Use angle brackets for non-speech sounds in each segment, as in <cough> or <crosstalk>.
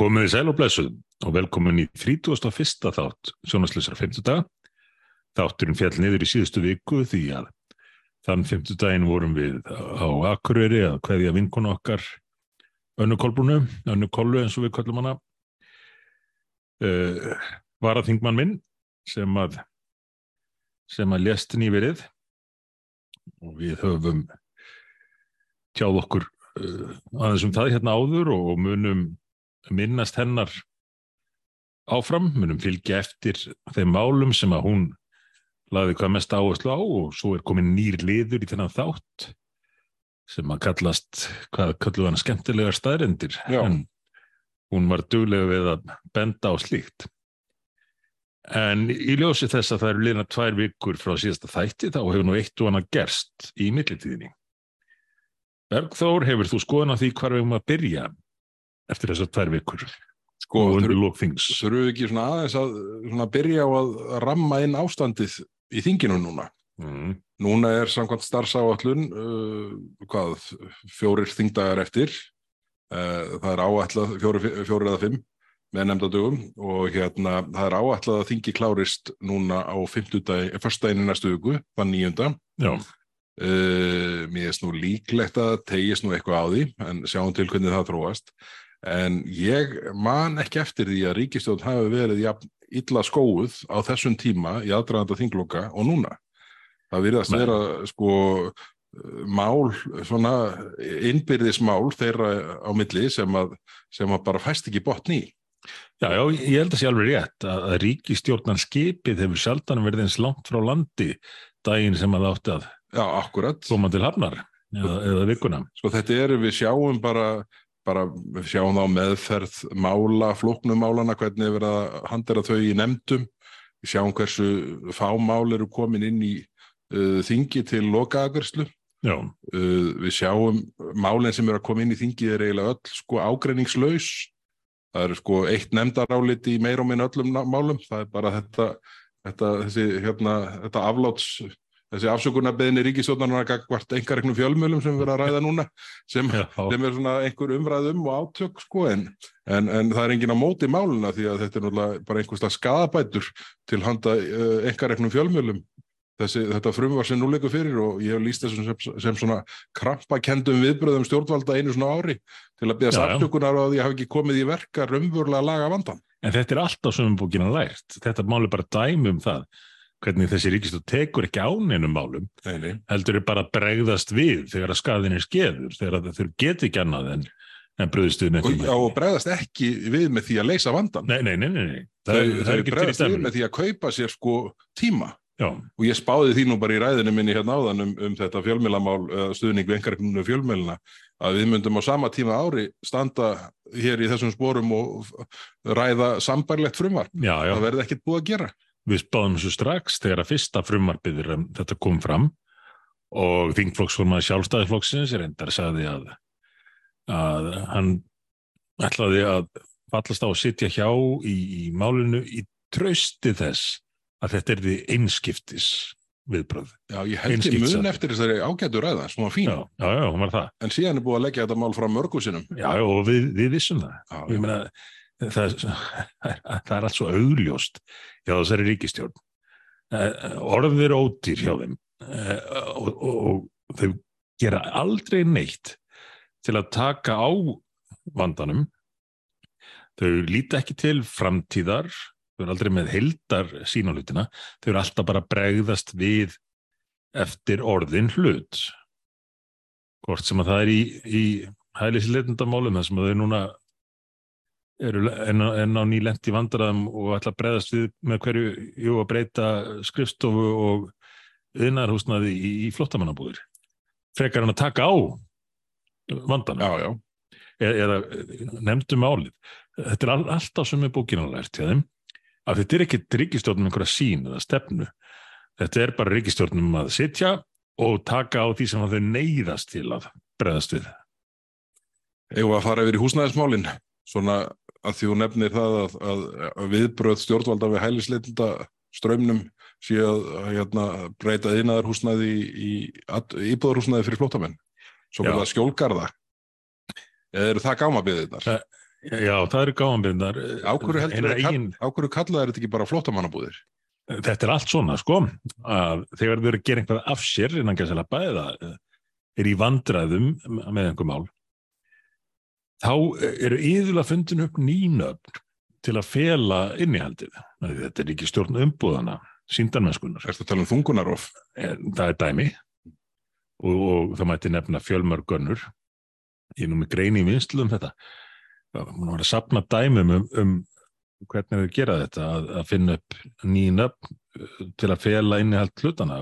Komið í sæl og blessuð og velkomin í 31. þátt sjónasleisar 50 dag. Þátturinn fjall niður í síðustu viku því að þann 50 daginn vorum við á Akureyri að hverja vinkonu okkar önnu kolbrunu, önnu kollu eins og við kallum hana. Uh, var að þingmann minn sem að sem að lést nýverið og við höfum tjáð okkur uh, aðeins um það hérna áður og munum minnast hennar áfram, munum fylgja eftir þeim málum sem að hún laði hvað mest áherslu á og svo er komin nýr liður í þennan þátt sem að kallast, hvað kallu hann skemmtilegar staðrendir, en hún var duglega við að benda á slíkt. En í ljósi þess að það eru liðna tvær vikur frá síðasta þætti þá hefur nú eitt og annað gerst í millitíðinni. Bergþór, hefur þú skoðan á því hvar við erum að byrja eftir þessar tvær vikur? Sko, þurfum við ekki svona aðeins að svona byrja á að ramma inn ástandið í þinginu núna? Mm. Núna er samkvæmt starfsáallun uh, hvað, fjórir þingdagar eftir uh, það er áætlað fjórir, eða fimm með nefndadögum og hérna það er áætlað að þingi klárist núna á fyrstdæginu næstu viku, þann nýjunda Já, Uh, mér er nú líklegt að tegist nú eitthvað á því en sjáum til hvernig það þróast en ég man ekki eftir því að ríkistjórn hafi verið jafn illa skóuð á þessum tíma í aðdraðanda þingloka og núna. Það virðast vera sko mál, svona innbyrðismál þeirra á milli sem að, sem að bara fæst ekki botn í. Já, já, ég held að sé alveg rétt að, ríkistjórnan skipið hefur sjaldan verið eins langt frá landi daginn sem að átti að Já, koma til hafnar eða, eða vikuna. Sko þetta eru, við sjáum bara, bara sjáum þá meðferð mála, flóknumálana, hvernig er verið að handera þau í nefndum. Við sjáum hversu fámál eru komin inn í uh, þingi til lokaagverslu. Uh, við sjáum málinn sem eru að koma inn í þingi er eiginlega öll sko ágreiningslaus. Það eru sko eitt nefndaráliti í meir og minn öllum málum. Það er bara þetta, þetta, þessi, hérna, þetta afláts þessi afsökunarbeðinni ríkistjórnarnar gagvart einhverjum fjölmjölum sem við erum að ræða núna sem, sem er svona einhver umræðum og átök sko en, en, en það er engin á móti máluna því að þetta er náttúrulega bara einhverslega skadabætur til handa uh, einhverjum fjölmjölum Þessi, þetta frumvar sem nú leikur fyrir og ég hef líst þessum sem, sem svona krampakendum viðbröðum stjórnvalda einu svona ári til að beða Já, já. samtökunar á því að hafa ekki komið í verka raunvörlega að laga vandan. en þetta er alltaf sem bókina lært. Þetta mál er bara dæmi um það hvernig þessi ríkistjórn tekur ekki áneinum málum nei. heldur er bara að bregðast við þegar að skaðin er skeður, þegar þau get ekki annað en, en með Og, og bregðast ekki við með því að leysa vandan. Nei, nei, nei, nei, nei. þau, þau bregðast við með því að kaupa sér sko tíma. Já, Og ég spáði því nú bara í ræðinu minni hérna áðan um, um þetta fjölmjölamál, uh, stuðning við einhverjum fjölmjöluna, að við myndum á sama tíma ári standa hér í þessum sporum og ræða sambarlegt frumvarp. Það verði ekkert búið að gera. Við spáðum þessu strax þegar að fyrsta frumvarpið um þetta kom fram og þingflokksformaði sjálfstæðisflokksins reyndar sagði að, að hann ætlaði að fallast á að sitja hjá í, í málinu í trausti þess að þetta er því einskiptis viðbröð. Já, ég held ég Einskiptis mun atriði. eftir þessari ágætu ræða, svona fín. Já, já, já, hún var það. En síðan er búið að leggja þetta mál fram mörgu sinnum. Já, já, og við, við vissum það. Já, Ég meina, það, það er allt svo augljóst hjá þessari ríkistjórn. Eh, Orðið er ódýr hjá þeim eh, og, og, og þau gera aldrei neitt til að taka á vandanum. Þau líta ekki til framtíðar, þau eru aldrei með heildar sín á hlutina, þau eru alltaf bara bregðast við eftir orðin hlut. Hvort sem að það er í, í hælisleitundamálum, þar sem að þau núna eru enn á, enn á nýlent í vandræðum og ætla að bregðast við með hverju jú að breyta skrifstofu og yðnarhúsnaði í, í flottamannabúðir. Frekar hann að taka á vandanum já, já. eða, nefndum álið. Þetta er all, alltaf sem er bókina lært hjá þeim að þetta er ekki ríkistjórnum einhverja sín eða stefnu. Þetta er bara ríkistjórnum að sitja og taka á því sem þau neyðast til að bregðast við. Eða að fara yfir í húsnæðismálin, svona að því þú nefnir það að, að, að viðbröð stjórnvalda við hælisleitunda strömmnum sé að, að hérna, breyta yðnaðar húsnæði í, í íbúðarhúsnæði fyrir flótamenn. Svo verða skjólgarða. Eða eru það gámabiðirnar? Það- Já, það eru heldur að eigin... ákvörðu kallaði þetta ekki bara flótamannabúðir? Þetta er allt svona, sko, að þegar þau eru að gera einhvað af sér innan gæsala bæða er í vandraðum með einhver mál, þá eru yðurlega fundin upp nýnöfn til að fela innihaldið. Þetta er ekki stjórn umbúðana, síndanmennskunar. Er þetta tala um þungunarof? Það er dæmi og, og það mæti nefna fjölmörgönnur. Ég er nú með greini í vinslu um þetta. Það var að sapna dæmum um, um hvernig við gera þetta, að, að finna upp nýnöfn uh, til að fela innihald hlutana,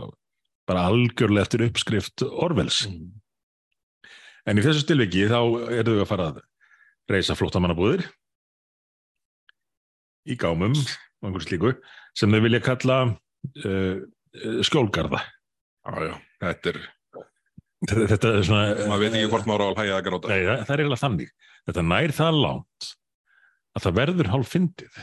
bara algjörlega eftir uppskrift Orvels. Mm. En í þessu stilviki þá eru við að fara að reysa flótamannabúðir í gámum og einhverju slíku sem þau vilja kalla uh, skjólgarða. Já, já, þetta er... Þetta, þetta er svona... Maður veit ekki hvort maður á að hægja að gráta. Nei, það, það er eiginlega þannig. Þetta nær það langt að það verður hálf fyndið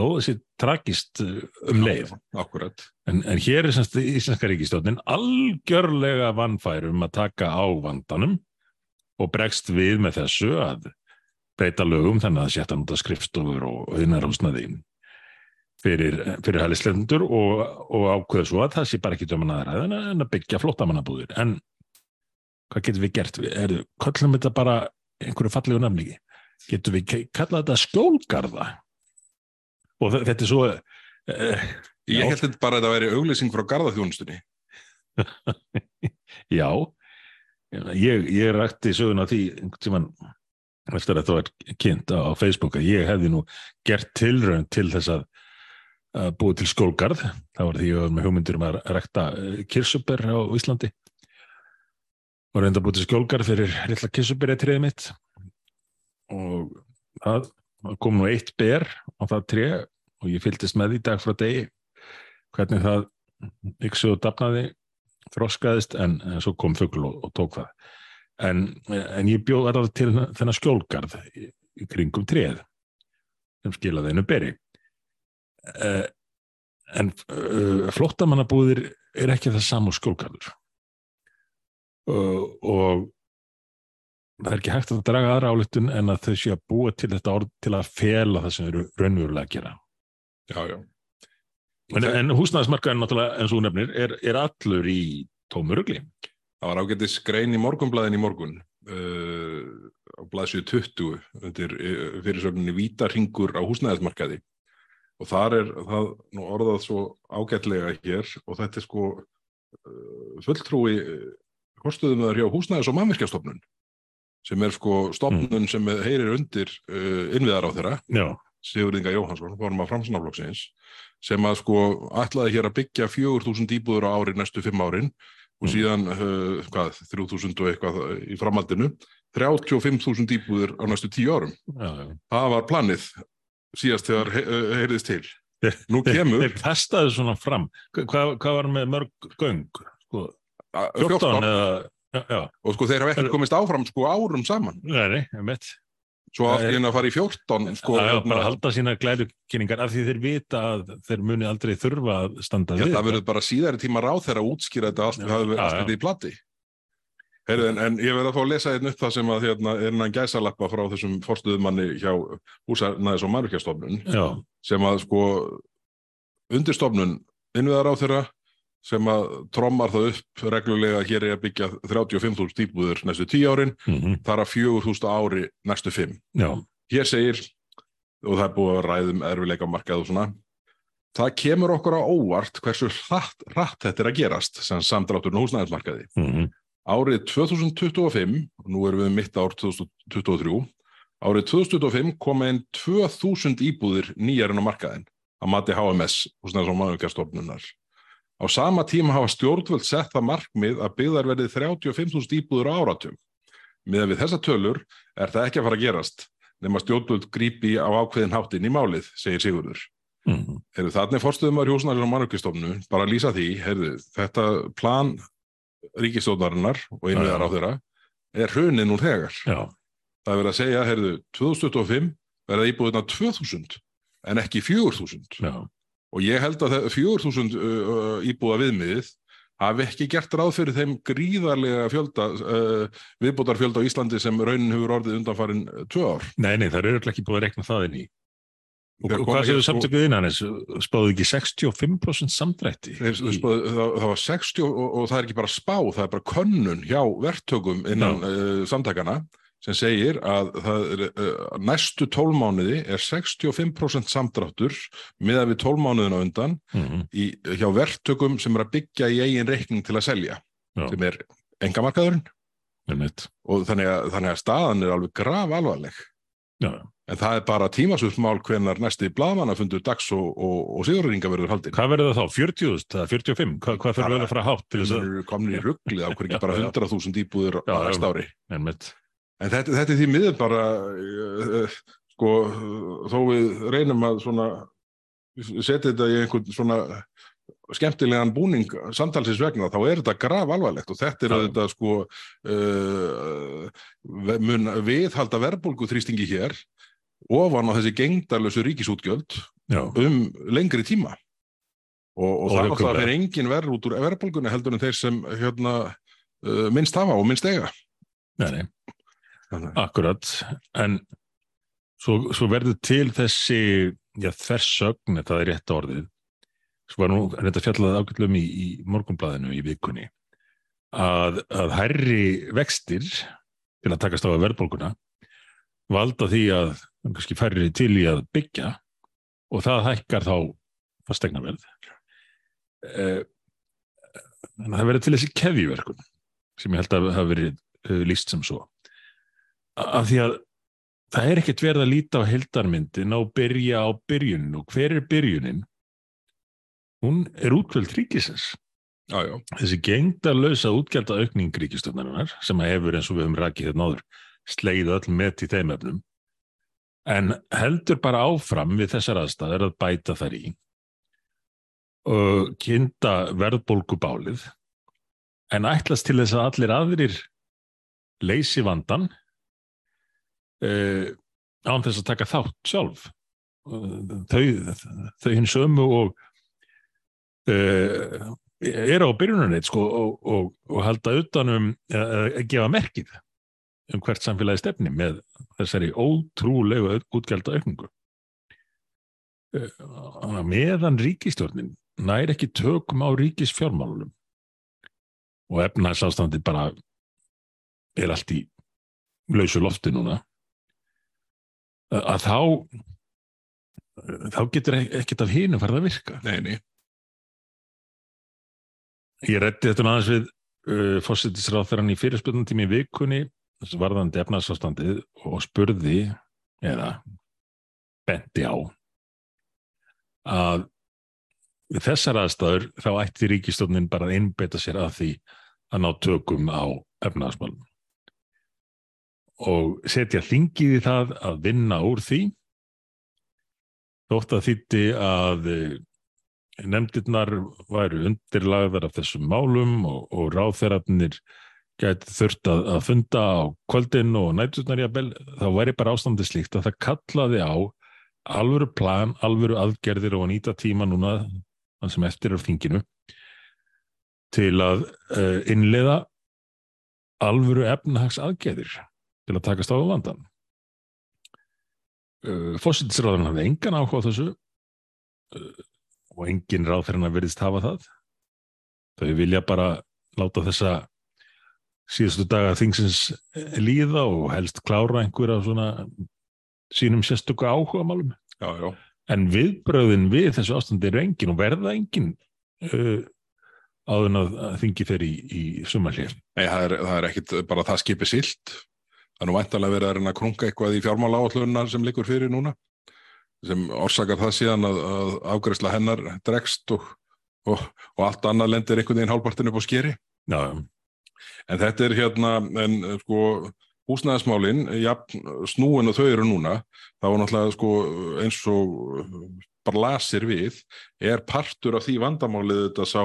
þó þessi tragist um leið. Akkurat. En, en hér er semst Íslandska ríkistjónin algjörlega vannfær um að taka á vandanum og bregst við með þessu að breyta lögum þannig að setja núta skrifstofur og hinnarhúsnaði fyrir, fyrir hælislendur og, og ákveða svo að það sé bara ekki döman aðræðin en að byggja flottamannabúðir. En hvað getum við gert? Er, kallum þetta bara einhverju fallegu nafningi? Getum við kallað þetta skjólgarða? Og þetta er svo... Uh, Ég held þetta bara að þetta væri auglýsing frá gardaþjónustunni. <laughs> Já, ég, ég rætti söguna því tíman eftir að það var kynnt á Facebook að ég hefði nú gert tilraun til þess að, að búið til skólgarð. Það var því að ég var með hugmyndir um að rekta eh, kirsubber á Íslandi. Og reynda búið til skólgarð fyrir lilla kirsubber eða treðið mitt. Og það kom nú eitt ber á það treð og ég fylgist með því dag frá degi hvernig það yksu og dapnaði þroskaðist en, en svo kom fuggl og, og tók það. En, en ég bjóð alveg til þennan skjólgarð í, í kringum treð sem skilaði hennu beri. Uh, en uh, flottamannabúðir er ekki það samu skjólgarður. Uh, og það er ekki hægt að draga aðra álutun en að þau sé að búa til þetta orð til að fela það sem eru raunverulega að gera. Já, já En, en húsnæðismarkaðin náttúrulega eins og nefnir er, er allur í tómurugli Það var ágættis grein í morgunblæðin í morgun uh, á blæðsju 20 undir uh, fyrirsögninni Vítaringur á húsnæðismarkaði. Og þar er það nú orðað svo ágætlega hér og þetta er sko uh, fulltrúi horstuðum þar hjá húsnæðis og mannverkjastofnun sem er sko stofnun sem heyrir undir uh, innviðar á þeirra Sigurðinga Jóhansson, vorum að framsnaflokksins sem að sko ætlaði hér að byggja 4.000 íbúður á ári næstu fimm árin og mm. síðan uh, hvað, 3000 og eitthvað í framhaldinu 35.000 íbúður á næstu tíu árum. Já, já. það var planið síðast þegar he heyrðist til. Nú kemur þeir testaðu svona fram. Hvað, hvað var með mörg göng? Sko, 14, 14 eða já, og sko þeir hafa ekkert komist áfram sko árum saman. Nei, nei, veit Svo allt í henni að fara í 14 sko, Já, já bara að halda sína glæðukynningar af því þeir vita að þeir muni aldrei þurfa að standa já, við. Það verður bara síðari tíma ráð þegar að útskýra þetta allt, það verður allt þetta í plati. Heyrðu, en, en ég verður að fá að lesa einn upp það sem að hérna, er hann gæsalappa frá þessum forstuðumanni hjá húsarnæðis og margirkjastofnun sem að sko undirstofnun innviðar á þeirra sem að trommar það upp reglulega hér er að byggja 35.000 íbúður næstu 10 árin, mm -hmm. þar að 4.000 ári næstu 5. Já. Hér segir, og það er búið að ræðum erfileika markað og svona, það kemur okkur á óvart hversu hratt, hratt þetta er að gerast sem samdrátturinn húsnæðismarkaði. Mm -hmm. Árið 2025, nú erum við mitt ár 2023, árið 2025 kom einn 2.000 íbúðir nýjarinn á markaðin að mati HMS, húsnæðis- og mannvíkjastofnunar. Á sama tíma hafa stjórnvöld sett það markmið að byggðar verið 35.000 íbúður á áratug. Miða við þessa tölur er það ekki að fara að gerast nema stjórnvöld grípi á ákveðin hátinn í málið, segir Sigurður. Mm. Heyrðu, þannig fórstuðum að hjósnarinn og mannökkistofnu bara að lýsa því, heyrðu, þetta plan ríkistofnarinnar og einviðar á þeirra er hrunin úr þegar. Já. Það er verið að segja, heyrðu, 2025 verða íbúðina 2000 en ekki 4000. Já og ég held að 4.000 uh, íbúa viðmiðið hafi ekki gert ráð fyrir þeim gríðarlega fjölda, uh, viðbótar fjölda á Íslandi sem raunin hefur orðið undanfarin tvö ár. Nei, nei, það eru ekki búið að rekna það inn í. Og, og hvað séu samtökuð innan þess? Spáðu ekki 65% samdrætti? Þeir, þeir spáðu, það, það var 60 og, og það er ekki bara spá, það er bara könnun hjá verktökum innan uh, samtakana sem segir að það er, uh, næstu tólmánuði er 65% samdráttur miðað við tólmánuðina undan Mm í, hjá verktökum sem er að byggja í eigin reikning til að selja Já. sem er engamarkaðurinn -hmm. og þannig að, þannig að staðan er alveg graf alvarleg Já, en það er bara tímasvöldmál hvenar næsti blaðmanna fundur dags og, og, og sigurringa verður haldin hvað verður það þá? 40.000? Það er 45? Hvað, hvað Bara- vel að fara hátt til þess þeir að... eru komin í rugglið á hverju ekki bara Já, já. 100.000 íbúðir á næsta ári Einmitt. En þetta, þetta er því miður bara uh, uh, sko þó við reynum að svona setja þetta í einhvern svona skemmtilegan búning samtalsins vegna þá er þetta graf alvarlegt og þetta er Já. auðvitað sko uh, viðhalda verðbólgu þrýstingi hér ofan á þessi gengdarlösu ríkisútgjöld Já, um lengri tíma og, og, það er engin verð út úr verðbólgunni heldur en þeir sem hérna, uh, minnst hafa og minnst eiga nei, nei. Þannig. Akkurat, en svo, svo verður til þessi þversögn, það er rétt orðið svo var nú þetta fjallað ágætlum í, í morgunblæðinu í vikunni að, að hærri vextir til að takast á að verðbólguna valda því að kannski færri til í að byggja og það hækkar þá fastegnaverð eh, en það verður til þessi keðjuverkun sem ég held að hafa verið uh, líst sem svo af því að það er ekkert verið að líta á heldarmyndin og byrja á byrjunin og hver er byrjunin? Hún er útvöld ríkisins. Já, já, Þessi gengdarlösa útgjalda aukning ríkistöfnarinnar sem að hefur eins og við höfum rakið hérna áður sleið öll með í þeim efnum en heldur bara áfram við þessar aðstæður að bæta þær í og kynnta verðbólgubálið en ætlast til þess að allir aðrir leysi vandan uh, án þess að taka þátt sjálf þau, þau hins ömu og uh, eru á byrjunarneitt sko, og, og, og halda utanum að uh, gefa merkið um hvert samfélagi stefni með þessari ótrúlegu útgjálda aukningu. Uh, meðan ríkistjórnin nær ekki tökum á ríkisfjármálunum og efnarsástandi bara er allt í lausu lofti núna að þá þá getur ekkert af hinu farið að virka. nei, nei, Ég reddi þetta aðeins við uh, fórsetisráþarann í fyrirspilnum í vikunni varðandi efnarsástandið og spurði eða benti á að við þessar aðstæður þá ætti ríkistofnin bara að einbeita sér að því að ná tökum á efnarsmálum og setja þingið í það að vinna úr því. Þótt að þýtti að eh, nefndirnar væru undirlagðar af þessum málum og, og ráðherrarnir gæti þurft að, að funda á kvöldin og nætturnar jafnvel, þá væri bara ástandi slíkt að það kallaði á alvöru plan, alvöru aðgerðir og að nýta tíma núna þann sem eftir er þinginu til að uh, innleiða alvöru efnahags aðgerðir til að takast á vandan. Uh, Fósittisráðurinn hafði engan áhuga á þessu uh, og engin ráðferðina verðist hafa það. Þau vilja bara láta þessa síðustu daga þingsins líða og helst klára einhverja svona sínum sérstöku áhuga málum. já, já En viðbröðin við þessu ástandi eru engin og verða engin uh, áður en að þingi þeir í, í sumarlið. Nei, það er, það er ekkit bara það skipi silt. Það er nú væntalega verið að reyna að krunga eitthvað í fjármála áallunar sem liggur fyrir núna sem orsakar það síðan að, að afgræsla hennar dregst og, og, og allt annað lendir einhvern veginn hálpartin upp á skeri. Já, En þetta er hérna, en sko húsnæðismálin, ja, snúin og þau eru núna, þá er náttúrulega sko eins og bara lasir við, er partur af því vandamálið þetta sá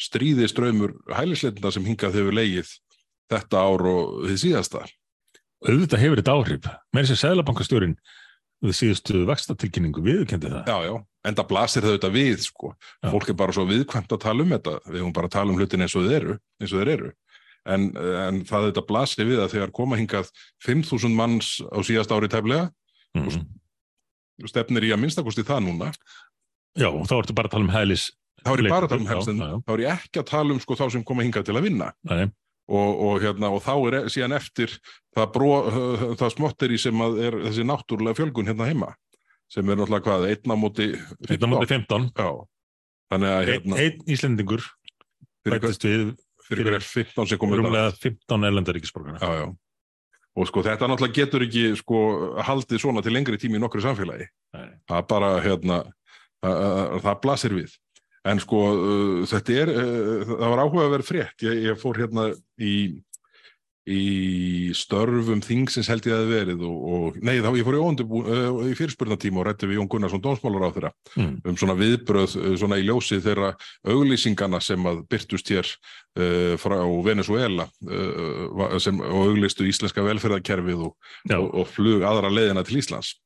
stríði ströymur hælisleitunda sem hingað hefur leigið þetta ár og því síðasta. Auðvitað hefur þetta áhrif. Mér sem Sæðlabankastjórin við síðustu vakstatilkynningu viðkendi það. Já, já, en það blasir þau þetta við sko. Fólk er bara svo viðkvæmt að tala um þetta við höfum bara að tala um hlutin eins og þeir eru eins og þeir eru en, en það þetta blasir við að þegar koma hingað 5.000 manns á síðast ári tæflega mm. stefnir í að minnstakosti það núna Já, og þá ertu bara að tala um hælis þá er ég bara að tala um já. þá er ég ekki að tala um sko þá sem koma hingað til að vinna Nei, og, og, hérna, og þá er e- síðan eftir það, bró, <laughs> það smottir í sem er þessi náttúrulega fjölgun hérna heima sem er náttúrulega hvað, einn á móti einn á móti 15 Já, þannig að hérna, einn Íslendingur fyrir, hver, bætist við fyrir hver 15 sem komur rúmlega 15 erlendaríkisborgara Já, já. Og sko þetta náttúrulega getur ekki sko haldið svona til lengri tími í nokkru samfélagi. Nei. Það bara hérna, það, það blasir við. En sko uh, þetta er, uh, það var áhuga að vera frétt. Ég, ég fór hérna í, í störfum þingsins held ég að það verið og, og nei þá ég fór í, uh, í fyrirspurnatíma og rætti við Jón Gunnarsson dómsmálar á þeirra mm. um svona viðbröð uh, svona í ljósi þeirra auglýsingana sem að byrtust hér uh, frá Venezuela uh, sem, og auglýstu íslenska velferðarkerfið og, og, og flug aðra leiðina til Íslands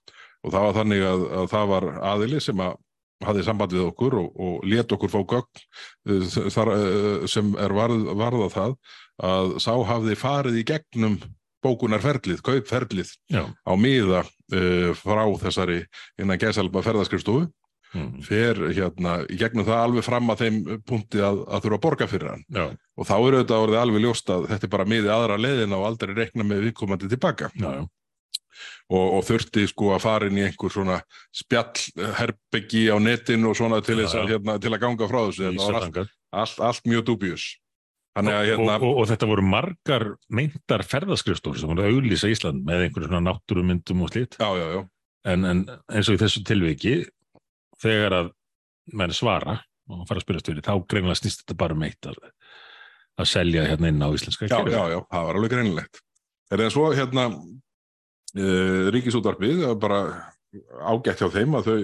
og það var þannig að, að það var aðili sem að hafði samband við okkur og, og let okkur fá gögn uh, þar, uh, sem er varð, varða það að sá hafði farið í gegnum bókunarferlið, kaupferlið Já, á miða uh, frá þessari innan gæsalba ferðaskrifstofu. Mm. fer hérna í gegnum það alveg fram að þeim punkti að, að þurfa að borga fyrir hann. Já, og þá er auðvitað orðið alveg ljóst að þetta er bara miði aðra leiðina og aldrei rekna með viðkomandi tilbaka já. Og, og þurfti sko að fara inn í einhver svona spjallherbyggi á netinu og svona til, að, hérna, til að ganga frá þessu var allt, allt, allt mjög dubjus hérna og, og, og þetta voru margar meintar ferðaskrifstofur sem voru að auglýsa Ísland með einhverjum svona náttúrumyndum og slít já, já, já, en, en eins og í þessu tilviki þegar að menn svara og fara að spyrja störi, þá greinlega snýst þetta bara um eitt að, að selja hérna inn á íslenska já, já, já, það var alveg greinilegt. Er það svo hérna ríkisútvarpið það er bara ágætt hjá þeim að þau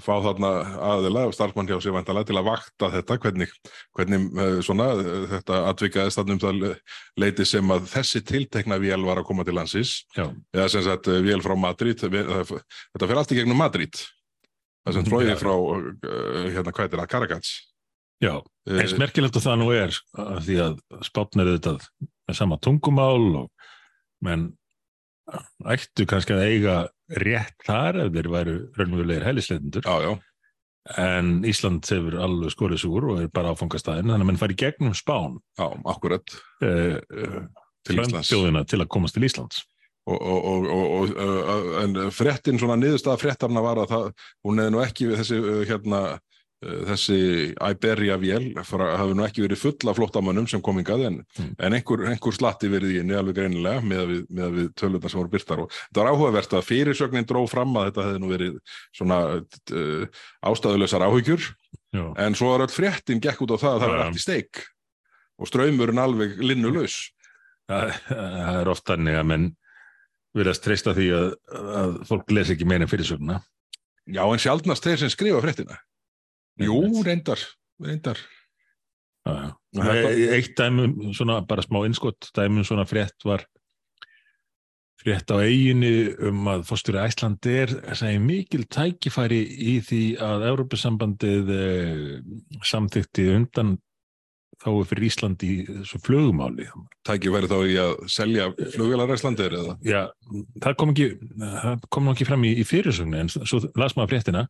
fá þarna aðila og starfmann hjá sig vantalega til að vakta þetta hvernig, hvernig uh, svona uh, þetta atvikaðist þarna um það leiti sem að þessi tiltekna vél var að koma til landsins. Eða sem sagt vél frá Madrid þetta fer allt í gegnum Madrid. Það sem já. frá hérna hvað er það, Caracas. Já, eins merkilegt og það nú er að því að spátn er þetta með sama tungumál og menn ættu kannski að eiga rétt þar ef þeir væru raunverulegir já, en Ísland hefur alveg skorið sig úr og er bara áfangastæðin þannig að menn fari gegnum spán já, akkurat. uh, uh, til til að komast til Íslands. Og, og, og, og, uh, en fréttin svona niðurstaða fréttarna var að það, hún hefði nú ekki við þessi uh, hérna þessi Iberia vél hafi nú ekki verið full af flóttamönnum sem kom hingað en, Mm. en einhver, einhver slatti verið í henni alveg greinilega með við, með við tölurnar sem voru byrtar og þetta var áhugavert að fyrirsögnin dró fram að þetta hefði nú verið svona uh, ástæðulegsar áhyggjur. Já, en svo var öll fréttin gekk út á það að það var allt í steik og ströymurinn alveg linnulaus. Það, það er oft þannig að menn virðast treysta því að, að fólk les ekki meina fyrirsögna Já, en sjaldnast þeir sem skrifa fréttina Jú, reyndar, reyndar Já, Eitt dæmum, svona bara smá innskott, dæmum svona frétt var frétt á eiginu um að fórstjóri Æslandi er mikil tækifæri í því að Európusambandið eh, samþykti undan þá fyrir Íslandi í þessu flögumáli. tæki væri þá í að selja flugvélar Íslandir eða? Já, það kom ekki, það kom ekki fram í, í fyrirsögnu en svo las maður fréttina,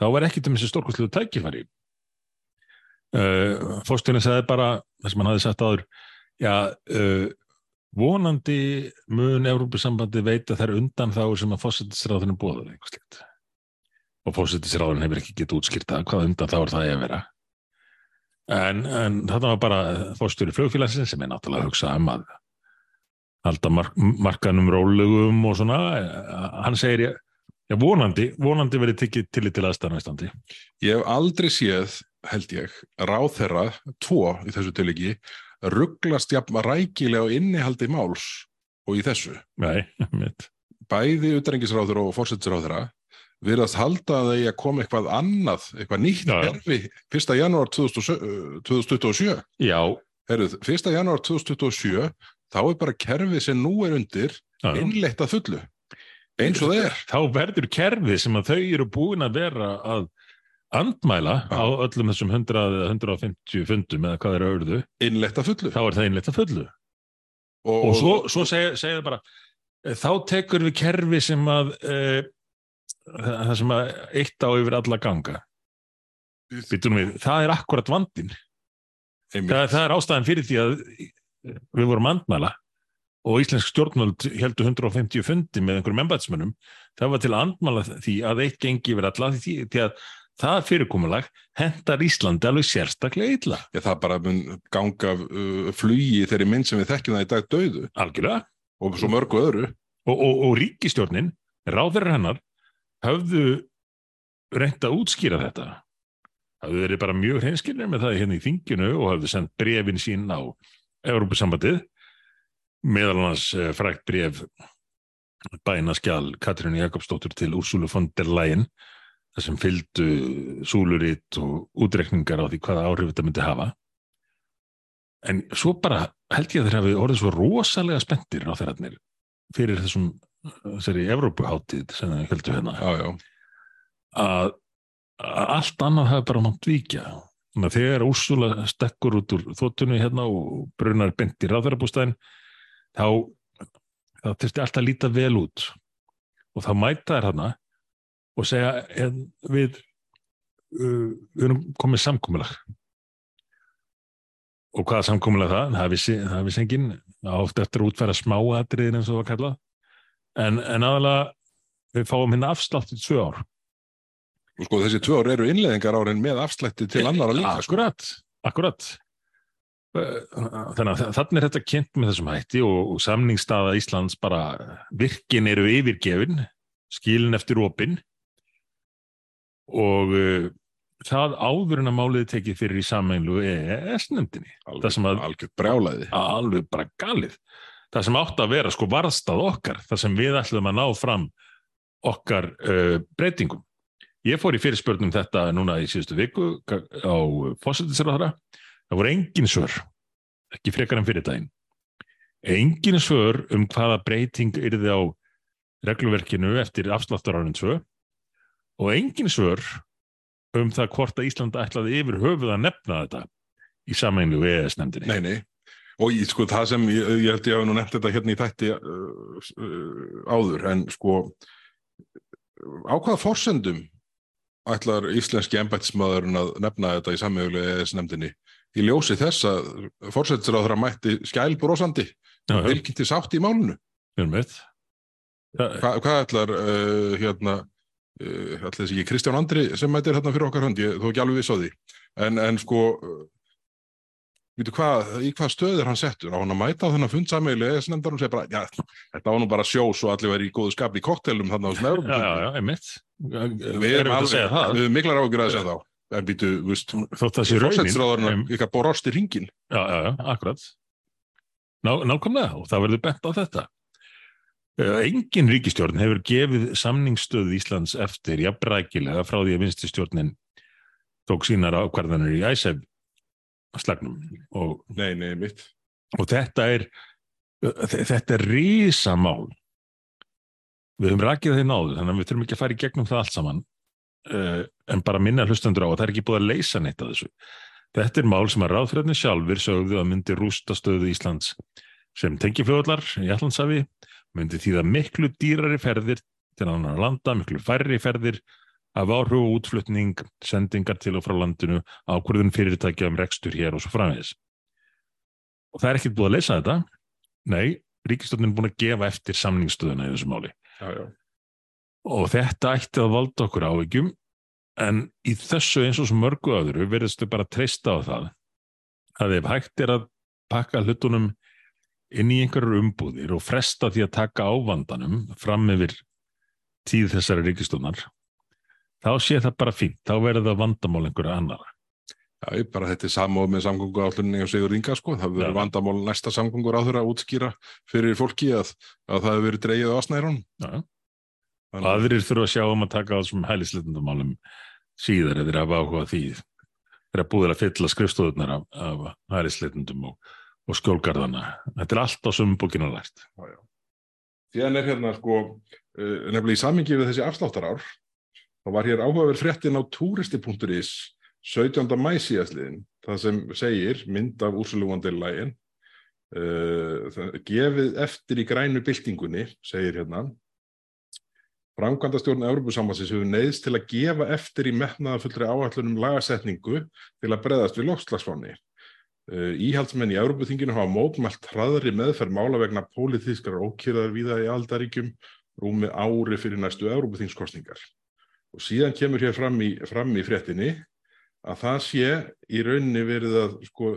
þá var ekkit um þessi stórkostlu tækifæri. Uh, Fórstjórin sagði bara, það sem hann hafði sagt áður, já, uh, vonandi mun Európusambandi veita þær undan þá sem að fósittisráðinu bóðaði eitthvað slikt. Og fósittisráðinu hefur ekki getið útskýrt það, hvað undan þá er það að vera. En, en þetta var bara fórstjóri flugfélagsins sem er náttúrulega að hugsa um að halda mark, markanum rólegum og svona, Eh, hann segir ég, já, vonandi, vonandi verið tekið til til aðstæðan á Íslandi. Ég hef aldrei séð, held ég, ráðherra, tvo í þessu tiliki, rugglast jafn rækilega á innihaldi máls og í þessu. Nei, <laughs> mitt. Bæði utrengisráður og fórsettisráðherra virðast halda að að koma eitthvað annað, eitthvað nýtt herfi 1. janúar 2027. Já, Herruð, 1. janúar 2027, þá er bara kerfið sem nú er undir innleitt að fullu. Eins og er. Þá verður kerfið sem að þau eru búin að vera að andmæla Já. á öllum þessum 100 eða 150 fundum eða hvað er auðvöðu, innleitt að fullu þá er það innleitt að fullu. og, Og svo, svo segja, segja bara, eh, þá tekur við kerfi sem að, e, það sem að eitt á yfir alla ganga. Við, það er akkurat einmitt, Það, það er ástæðan fyrir því að við vorum andmæla og íslensk stjórnvöld heldur 150 fundi með einhverjum embætsmönnum. Það var til að andmæla því að eitt gengi yfir alla því, því að það fyrirkomulag hendar Íslandi alveg sérstaklega illa. ég, það bara mun ganga uh, flugi þeirri mynd sem við þekkjum það í dag döðu Algjörlega. og svo mörgu öðru Og, og, og ríkistjórnin, ráðverður hennar, höfðu reynt að útskýra þetta. Hafðu verið bara mjög hreinskilnir með það hérna í þinginu og hafðu sendt brefin sín á Európusambandið, meðal annars eh, frækt bref bænaskjál Katrínu Jakobsdóttur til Úrsúlu von der Leyen, þar sem fylgdu súluritt og útrekningar á því hvaða áhrif þetta myndi hafa. En svo bara held ég að þeir hafi orðið svo rosalega spenntir á þeirarnir fyrir þessum þessari Evrópuháttið sem það heldur hérna. Já, já, að, allt annað hafi bara mátt að þegar Úrsula stekkur út úr þóttunni hérna og brunar beint í ráðverðarbústæðin þá þá þurfti allt að líta vel út. Og þá mæta þær hana og segja en, við uh, við erum komið samkomulag. Og hvaða samkomulag það? Það vissi, það vissi enginn. Oft eftir að útfæra smáatriðin eins og það var kallað. En, en aðalega við fáum hérna afslátt í tvö ár. Og sko þessi tvö ár eru innleðingar árin með afslætti til annara líka sko. Akkurat, akkurat þannig að þannig er þetta kynnt með þessum hætti og, og samningsstaða Íslands bara virkin eru yfirgefin skilin eftir opin og uh, það áður en að málið tekið fyrir í sameinlu EES-nefndinni að- algjörð brjálaði alveg bara galið. Það sem átt að vera sko varðstað okkar það sem við ætlum að ná fram okkar uh, breytingum. Ég fór í fyrirspörnum þetta núna í síðustu viku á fósættisráðara það voru engin svör ekki frekar en fyrir daginn engin svör um hvaða breyting yrði á regluverkinu eftir afsláttarárun 2 og engin svör um það hvort að Ísland ætlaði yfir höfuð að nefna þetta í sameinlu EES-nefndinni nei, nei. og ég, sko það sem ég, ég held ég hafi nú nefnt þetta hérna í þætti uh, uh, áður en sko á hvaða forsendum ætlar íslenski embættismæðurinn að nefna þetta í sammeðulega ES nefndinni í ljósi þess að á þeirra mætti skælbrósandi vilkynnti sátt í málunu Hva, hvað ætlar uh, hérna uh, ætlar þessi ekki Kristján Andri sem mætir hérna fyrir okkar hönd, ég þó ekki alveg viss á því. En, en sko uh, hvað, í hvað stöð er hann settur? Á hann að mæta á þennan fund sammeili eða snendar hún segir bara, já, þetta var nú bara sjó svo allir verið í góðu skapli í koktelum þannig á <laughs> að segja það? Við erum miklar ágjur að segja þá. En býtu, þótt það sé raunin ykkar borast í ringin. Já, já, já, akkurat. Ná, Nákvæmlega, og það verður bent á þetta. Eh, Engin ríkistjórn hefur gefið samningsstöð Íslands eftir jafnrækilega frá því að vinstistjórnin tók sínar ákvarðanir í æsef slagnum. Og, Nei, nei, og þetta er þe- þetta er risamál. Við höfum rakið þeir náðu þannig að við þurfum ekki að fara í gegnum það allt saman uh, en bara minna hlustendur á að það er ekki búið að leysa neitt af þessu. Þetta er mál sem að ráðfræðinni sjálfur sögðu að myndi rústa stöðu Íslands sem tengifljóðlar í Allandsafi myndi þýða miklu dýrari ferðir til annar landa, miklu færri ferðir af áhrif og útflutning sendingar til og frá landinu ákvörðun fyrirtækja um rekstur hér og svo framvegis. Og það er ekkert búið að leysa þetta. Nei, ríkistofnin er búin að gefa eftir samningsstöðuna í þessu máli. Já, já. Og þetta ætti að valda okkur áhyggjum en í þessu eins og mörgu öðru verðist þau bara treysta á það að ef hægt er að pakka hlutunum inn í einhverjur umbúðir og fresta því að taka á vandanum fram yfir tíð þessari ríkistofnar þá sé það bara fínt, þá verður það vandamál einhverja annara. Já, bara þetta er samóð með samgöngu átlunni og Sigur Inga, sko. Það verður vandamál næsta samgöngur á þeirra að útskýra fyrir fólki að, að það hefur verið dreigið á asnærun. Já, já. Og aðrir þurfa að sjá um að taka á þessum hælisleitundumálum síðar eða þeir hafa áhuga því. Þeir búið að fylla skrifstofurnar af, af hælisleitundum og, og skjólgarðana. Þetta er allt á sumbúkinu lært. Síðan er hérna, sko, uh, nefnilega í samingi við þessi afsláttarár, þá var hér áhugaverð fréttin á turisti.is 17. mæ síðastliðin, það sem segir mynd af der Leyen uh, gefið eftir í grænu byltingunni, segir hérna Framkvæmdastjórn Európusambansins hefur neyðst til að gefa eftir í metnaðafullri áallunum lagasetningu til að breðast við lofslagsfáni. Uh, íhaldsmenn í Európuþinginu hafa mótmælt hraðri meðferð mála vegna pólitískar ókýraðar viða í aldaríkjum rúmi ári fyrir næstu Európuþingskostningar. Og síðan kemur hér fram í, fram í fréttinni að það sé í rauninni verið að sko,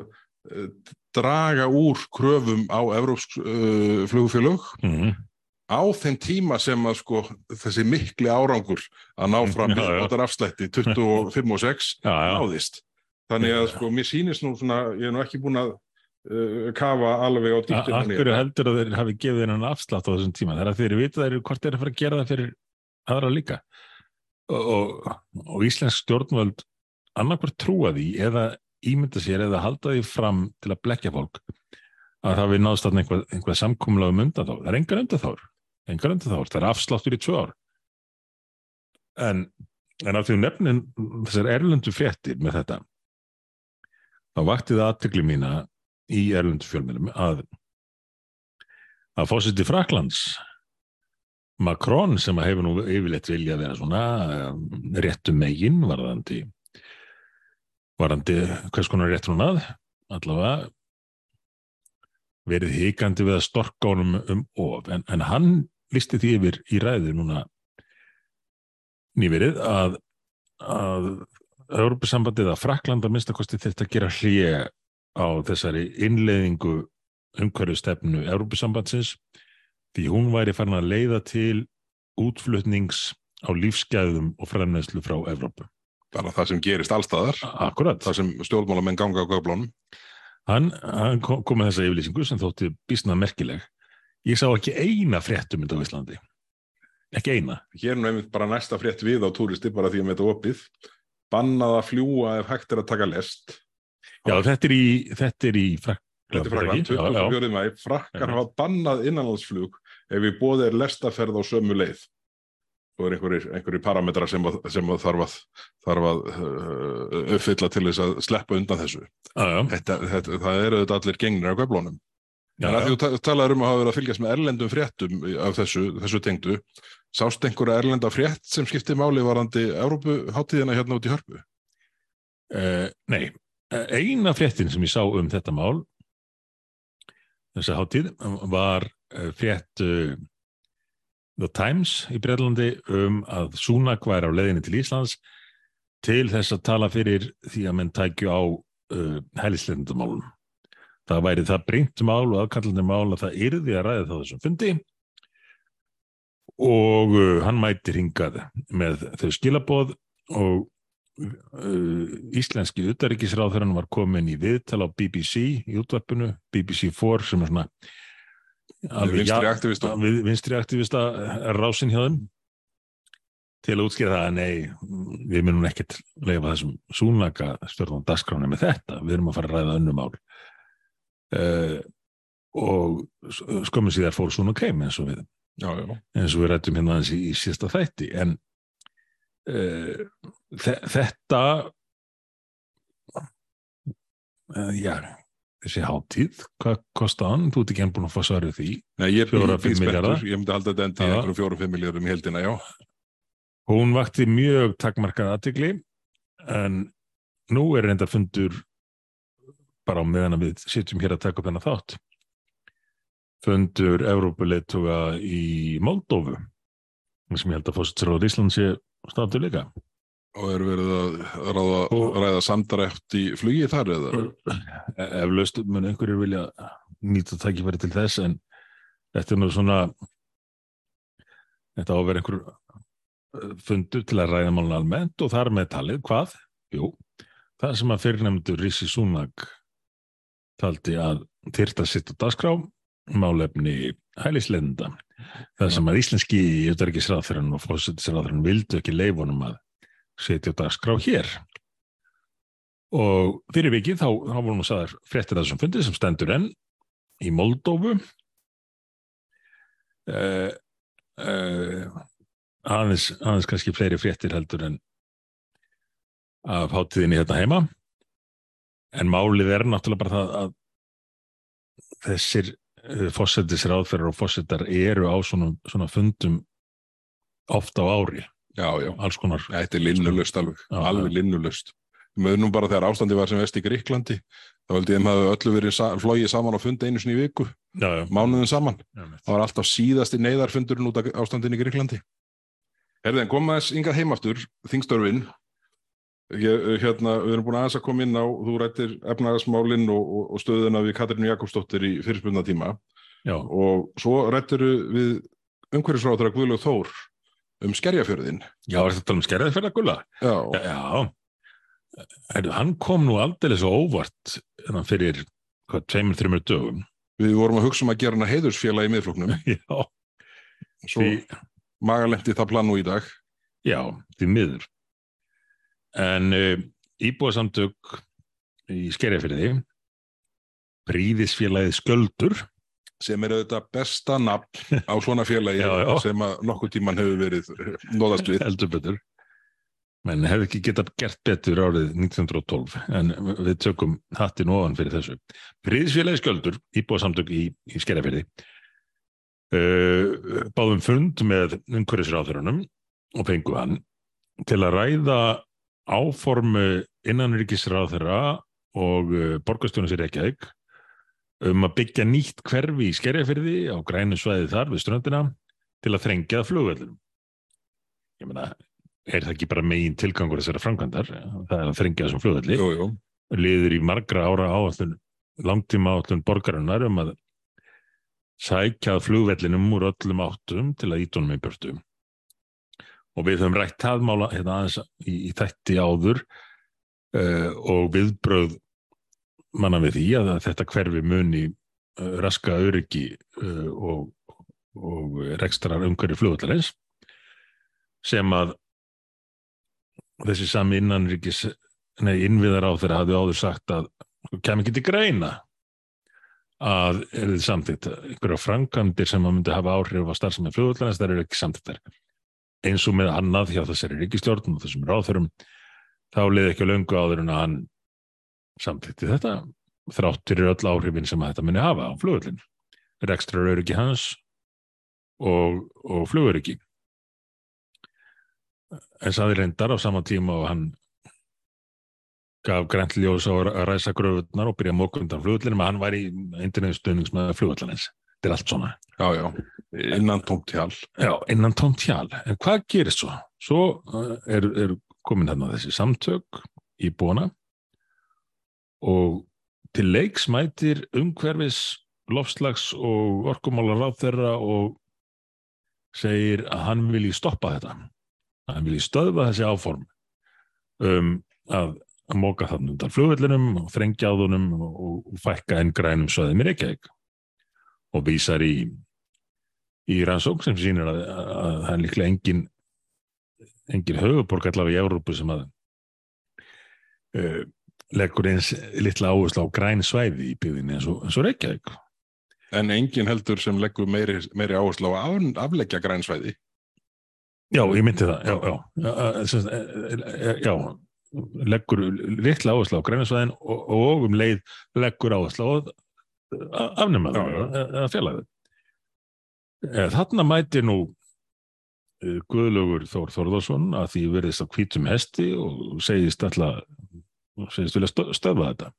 uh, draga úr kröfum á Európsk uh, flugfélög mm -hmm. Á þeim tíma sem að sko þessi mikli árangur að ná <laughs> fram Já, já. bílbótar afslætti 25 <laughs> og 6 Já, já. náðist. Þannig að sko mér sýnist nú svona, ég er nú ekki búin að uh, kafa alveg á dýptina Akkur heldur að þeir hafi gefið hennan afslátt á þessum tíma. Að þeir vita þeir hvort þeir eru að fara að gera það fyrir aðra líka. Og, og, Íslensk stjórnvöld annarkvort trúa því eða ímynda sér eða halda því fram til að blekja fólk að það við náðst þarna einhvað, einhvað samkumlega um undan þá. Það er engar undan þár. Engar undan þár. Það er afsláttur í tvö ár. En, en af því nefnin þessar erlendu fréttir með þetta þá vakti það aðtökli mína í erlendu fjölmjölum að að fósiti Fraklands Macron sem að hefur nú yfirleitt vilja að vera svona um, réttu megin varðandi varðandi hvers konar rétt hún að allavega verið hikandi við að storka honum um of en, en hann listi því yfir í ræðu núna nýverið að að Europasambandið að Frakland að minnstakosti þetta að gera hlýja á þessari innleiðingu umhverju stefnu Europasambandsins því hún væri farin að leiða til útflutnings á lífsgæðum og fremneðslu frá Evrópu. Bara það sem gerist allstaðar, Akkurat. það sem stjórnmálamenn ganga á göflunum. Hann, hann kom með þessa yfirlýsingu sem þótti bísnað merkileg. Ég sá ekki eina fréttum á Íslandi. Ekki eina. Hér er nú einmitt bara næsta frétt við á túristi bara því að þetta opið. Bannað að fljúa ef hægt er að taka lest. Já, þetta er í, þetta er í Frakland. Þetta er Frakland, Já, já. 24. mæ. Frakkar hafa bannað innanlandsflug ef við bóðið er lestaferð á sömu leið. Og er einhverjir parametrar sem, að, sem að þarf að, þarf að uh, uppfylla til þess að sleppa undan þessu. Já, já. Þetta, þetta, það eru þetta allir gengnir á göflunum. Þú ta- talaðir um að hafa verið að fylgjast með erlendum fréttum af þessu, þessu tengdu, sást einhverja erlenda frétt sem skipti máli varandi Európuháttíðina hérna út í hörpu? Uh, nei, Eh, eina fréttin sem ég sá um þetta mál þessa hátíð var uh, frétt uh, The Times í Breitlandi um að Súnak væri á leiðinni til Íslands til þess að tala fyrir því að menn tækju á uh, hælislendumálum. Það væri það breynt mál og aðkallandi mál að það yrði að ræða það þessum fundi. Og uh, hann mætir hingað með þau skilaboð og uh, íslenski utaríkisráðurinn var komin í viðtal á BBC í útvarpinu, BBC4 sem er svona Vinstri aktivista. vinstri aktivista rásin hjá þeim. Til að útskýra það að nei, við munum ekkert leifa þessum súnleika stjórnum dagskráni með þetta, við erum að fara að ræða önnum mál uh, og skömmu síðar fór súnum keim eins og við Já, já. eins og við rættum hérna aðeins í, í síðasta þætti en uh, þe þetta uh, já þessi hátíð, hvað kosta hann? Þú ert ekki enn búin að fá svarið því Nei, ég er Fjóra, fimm spenntur, ég myndi halda þetta endi Já. einhverjum fjórum, fimm miljórum í heldina, já. hún vakti mjög takmarkað aðtegli en nú er reynda fundur bara á meðan að við sitjum hér að taka upp þennan þátt fundur Evrópuleituga í Moldófu sem ég held að fósitsráður Ísland sé státtu líka Og er verið að ráða, Og- ræða samdræft í flugi þar eða? E- eflaust mun einhverjir vilja nýta tækifæri til þess en þetta er nú svona þetta á að vera einhver eh, fundur til að ræða málun almennt og þar með talið hvað? Jú, það sem að fyrirnefndur Rissi Súnag taldi að þyrta sitt á dagskrá málefni hælislenda það sem að íslenski auðverkisráþurinn og fósittisráþurinn vildu ekki leifunum að setja á dagskrá hér. Og fyrir vikið þá, þá vorum við sagðar fréttir að þessum fundi sem stendur enn í Moldófu uh, uh, aðeins, aðeins kannski fleiri fréttir heldur en af hátíðinni hérna heima en málið er náttúrulega bara það að þessir fósettisir áðferðar og fósettar eru á svona, svona fundum ofta á ári Já, já, alls konar þetta er linnulust alveg, Já, alveg linnulust. Við nú bara þegar ástandi var sem vest í Gríklandi, þá held ég að maður öllu verið sa flogið saman á fundi einu sinni í viku, já, já, mánuðin saman. Það var alltaf síðasti neyðarfundurinn út af ástandin í Gríklandi. Herðin, kom aðeins yngað heimaftur, þingstörfin. Ég, hérna, við erum búin aðeins að koma inn á, þú rættir efnagasmálinn og, og, stöðuna við Katrínu Jakobsdóttir í fyrirspunna tíma já, og svo rættir við umhverfisráður að Guðlaug Þór um skerjafjörðin. já, er þetta um að gulla? Já, Já. Heyrðu, hann kom nú aldrei svo óvart hérna, fyrir hvað, tveimur, þreimur dögum. við vorum að hugsa um að gera hana heiðursfélag í miðfloknum, <laughs> Já, svo því, magalenti það plan nú í dag. já, því miður. En uh, íbúasamtök í skerjafyrði, príðisfélagið Sköldur, sem er auðvitað besta nafn á <laughs> svona félagi Já, já. sem að nokkuð tíman hefur verið nóðast við. heldur betur, menn hefði ekki getað gert betur árið 1912, en við tökum hattin ofan fyrir þessu. Príðisfélagið Sköldur, íbúasamtök í, í skerjafyrði, uh, báðum fund með umhverfisráðurunum og fengu hann til að ræða áformu innanríkisráðura og uh, borgarstjónus í Reykjavík um að byggja nýtt hverfi í skerjafyrði á grænu svæði þar við ströndina til að þrengja flugvöllum. Ég meina, er það ekki bara megin tilgangur þessara framkvæmdar? Það er að þrengja þessum flugvölli Jú, jú. liður í margra ára áallun langtíma áallun borgarinnar um að sækjað flugvellinum úr öllum áttum til að ítunum í börtu og við höfum rætt það mála hérna í, í þætti áður uh, og viðbröð manna við því að þetta hverfi muni uh, raska öryggi uh, og, og rekstrar umhverju flugvallarins sem að þessi sami innanríkis nei, innviðar á þeirra hafði áður sagt að kem ekki til greina að er þið samþýtt einhverja framkvæmdir sem að myndi hafa áhrif á starfsemi flugvallarins, það eru ekki samþýttar eins og með annað hjá þessari ríkistjórn og þessum ráðförum þá leiði ekki löngu áður en að hann samþýtti þetta þráttur er öll áhrifin sem að þetta muni hafa á flugvallin rekstrar öryggi hans og, og flugöryggi. En saði reyndar á sama tíma og hann gaf grænt ljós á að ræsa gröfurnar og byrja að móka undan flugvallin að hann var í internetustuðnings með flugvallarins þetta er allt svona Já, já, innan tómt hjál. Já, innan tómt hjál. En hvað gerist svo? Svo uh, er, er komin þarna þessi samtök í búana og til leiks mætir umhverfis lofslags og orkumálar ráð þeirra og segir að hann vilji stoppa þetta. Hann vilji stöðva þessi áform um að, að móka þarna undan flugvellinum og þrengja á þunum og, og fækka enn grænum söðum í Reykjavík og vísar í í rannsók sem sýnir að, að, að það er líklega engin engin höfuborg allavega í Európu sem að uh, leggur eins litla áherslu á græn svæði í byggðinni eins og, og Reykjavík En engin heldur sem leggur meiri, meiri áherslu á að afleggja grænsvæði. Já, ég myndi það já, já, já, eh, eh, já leggur litla áherslu á græna svæðin og, og um leið leggur áherslu á að afnema Já, það þau Þarna mæti nú eh, Guðlaugur Þór Þórðarsson að því verðist á hvítum hesti og segist alltaf segist vilja stö- stöðva þetta.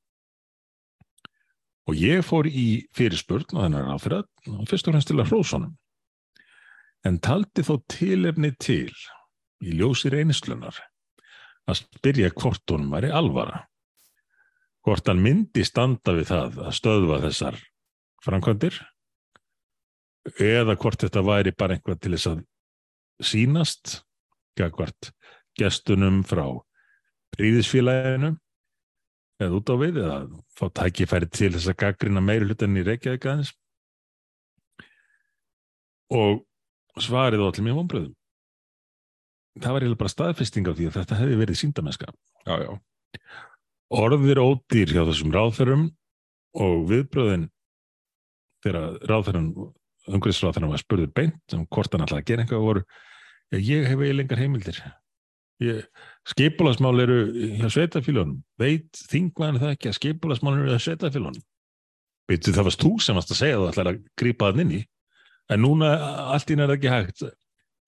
Og ég fór í fyrirspurn og þennar áfyrir fyrst og fremst til að hrósonum en taldi þó tilefni til í ljósi reynislunar að spyrja hvort honum væri alvara hvort hann myndi standa við það að stöðva þessar framkvæmdir eða hvort þetta væri bara einhvað til þess að sínast gagvart gestunum frá príðisfélaginu eða út á við eða fá tækifæri til þess að gaggrina meiri hlutan í Reykjavík aðeins. Og svarið á allir mjög vonbröðum það var eiginlega bara staðfesting á því að þetta hefði verið síndamennska Já, já. Orðir ódýr hjá þessum ráðferðum og viðbröðin þegar ráðferðan umhverfisráðferðan var spurður beint um hvort hann ætlaði að gera eitthvað voru ég hef eiginlega engar heimildir. Ég, skipulagsmál eru hjá sveitafílunum veit þingmaður það ekki að skipulagsmál eru hjá sveitafílunum veitu það varst þú sem varst að segja þú ætlar að grípa það inn í. En núna allt ín er ekki hægt.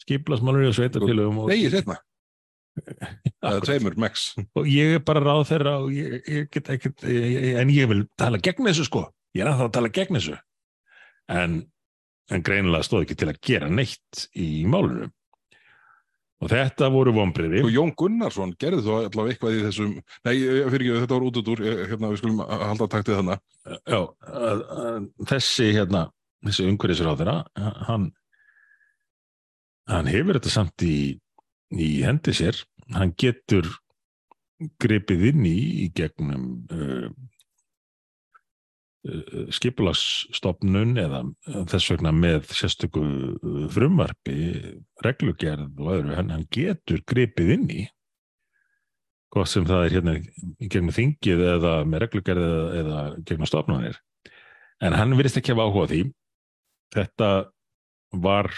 Skipulagsmál eru hjá sveitafílunum Nei, er tveimur, max. Og ég er bara ráð þeirra ég, ég get ekkert ég, en ég vil tala gegn þessu sko. Ég er að það að tala gegn þessu. En, en greinilega stóð ekki til að gera neitt í málunum og þetta voru vonbriði Og Jón Gunnarsson gerði þó allavega eitthvað í þessum Nei, fyrir ekki, þetta var út út úr hérna, við skulum halda taktið þannig Já, þessi hérna þessi umhverfisur á þeirra hann hann hefur þetta samt í, í hendi sér. Hann getur gripið inn í í gegnum uh, uh, skipulagsstofnun eða uh, þess vegna með sérstöku uh, frumvarpi reglugerð og öðru. Hann, hann getur gripið inn í hvað sem það er hérna í gegnum þingið eða með reglugerð eða, eða gegnum stofnunir en hann virðist ekki hafa áhuga því. Þetta var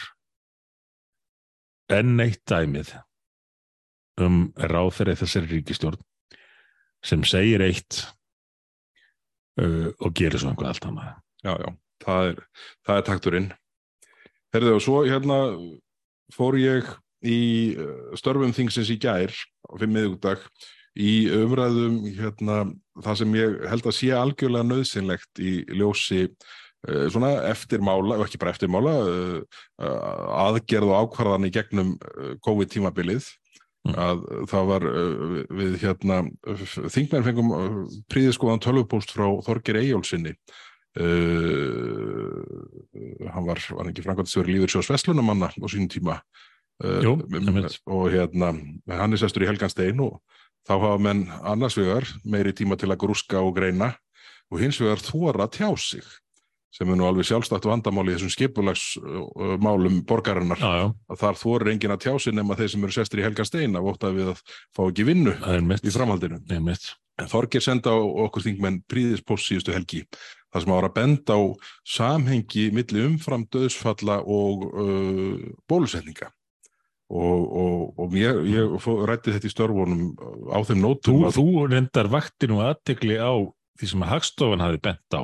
enn eitt dæmið um ráðferði þessari ríkistjórn sem segir eitt uh, og gerir svo einhvað allt annað. Já, já, það er, það er takturinn. Herðu, og svo hérna fór ég í uh, störfum þingsins í gær fimm miðugdag í umræðum hérna, það sem ég held að sé algjörlega nöðsynlegt í ljósi svona eftirmála, ekki bara eftirmála uh, uh, aðgerð og ákvarðan í gegnum COVID-tímabilið. Mm. að það var við hérna þingmenn fengum príðiskoðan tölvupóst frá Þorgir Eyjólfsinni uh, hann var, var ekki framkvæmstjóri lífur sjós Veslunumanna á sínum tíma. Uh, Jú, um, og hérna hann er sestur í Helganstein og þá hafa menn annars vegar meiri tíma til að grúska og greina og hins vegar þóra tjá sig sem er nú alveg sjálfstætt vandamál í þessum skipulagsmálum borgarinnar. Já, já, að þar þorir enginn að tjá sig nema þeir sem eru sestir í ótt að við að fá ekki vinnu í framhaldinu. Þorgir senda á okkur þingmenn príðispost síðustu helgi þar sem ára að benda á samhengi milli umfram döðsfalla og uh, bólusetninga. Og, og, og ég, ég ræddi þetta í störfunum á þeim Þú, nótum að, þú reyndar vakti nú aðtekli á því sem að Hagstofan hafi bent á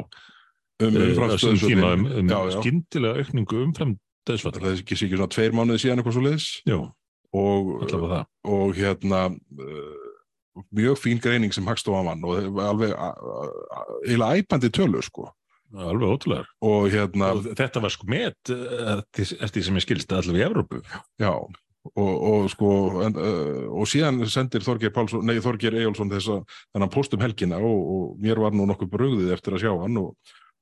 um tíma um, um skyndilega aukningu umfram döðsfall það er ekki sikið svona tveir mánuði síðan eitthvað svo leiðis og, og hérna uh, mjög fín greining sem Hagstofan vann og alveg a- a- a- eiginlega æpandi tölur sko. Alveg ótrúlegar. Og hérna og þetta var sko met uh, eftir því sem ég skilst allavega í Evrópu. Já, og, og sko en, uh, og síðan sendir Þorgeir Pálsson, nei Þorgeir Eyjólfsson þessa þennan post um helgina og, og mér var nú nokkuð brugðið eftir að sjá hann og,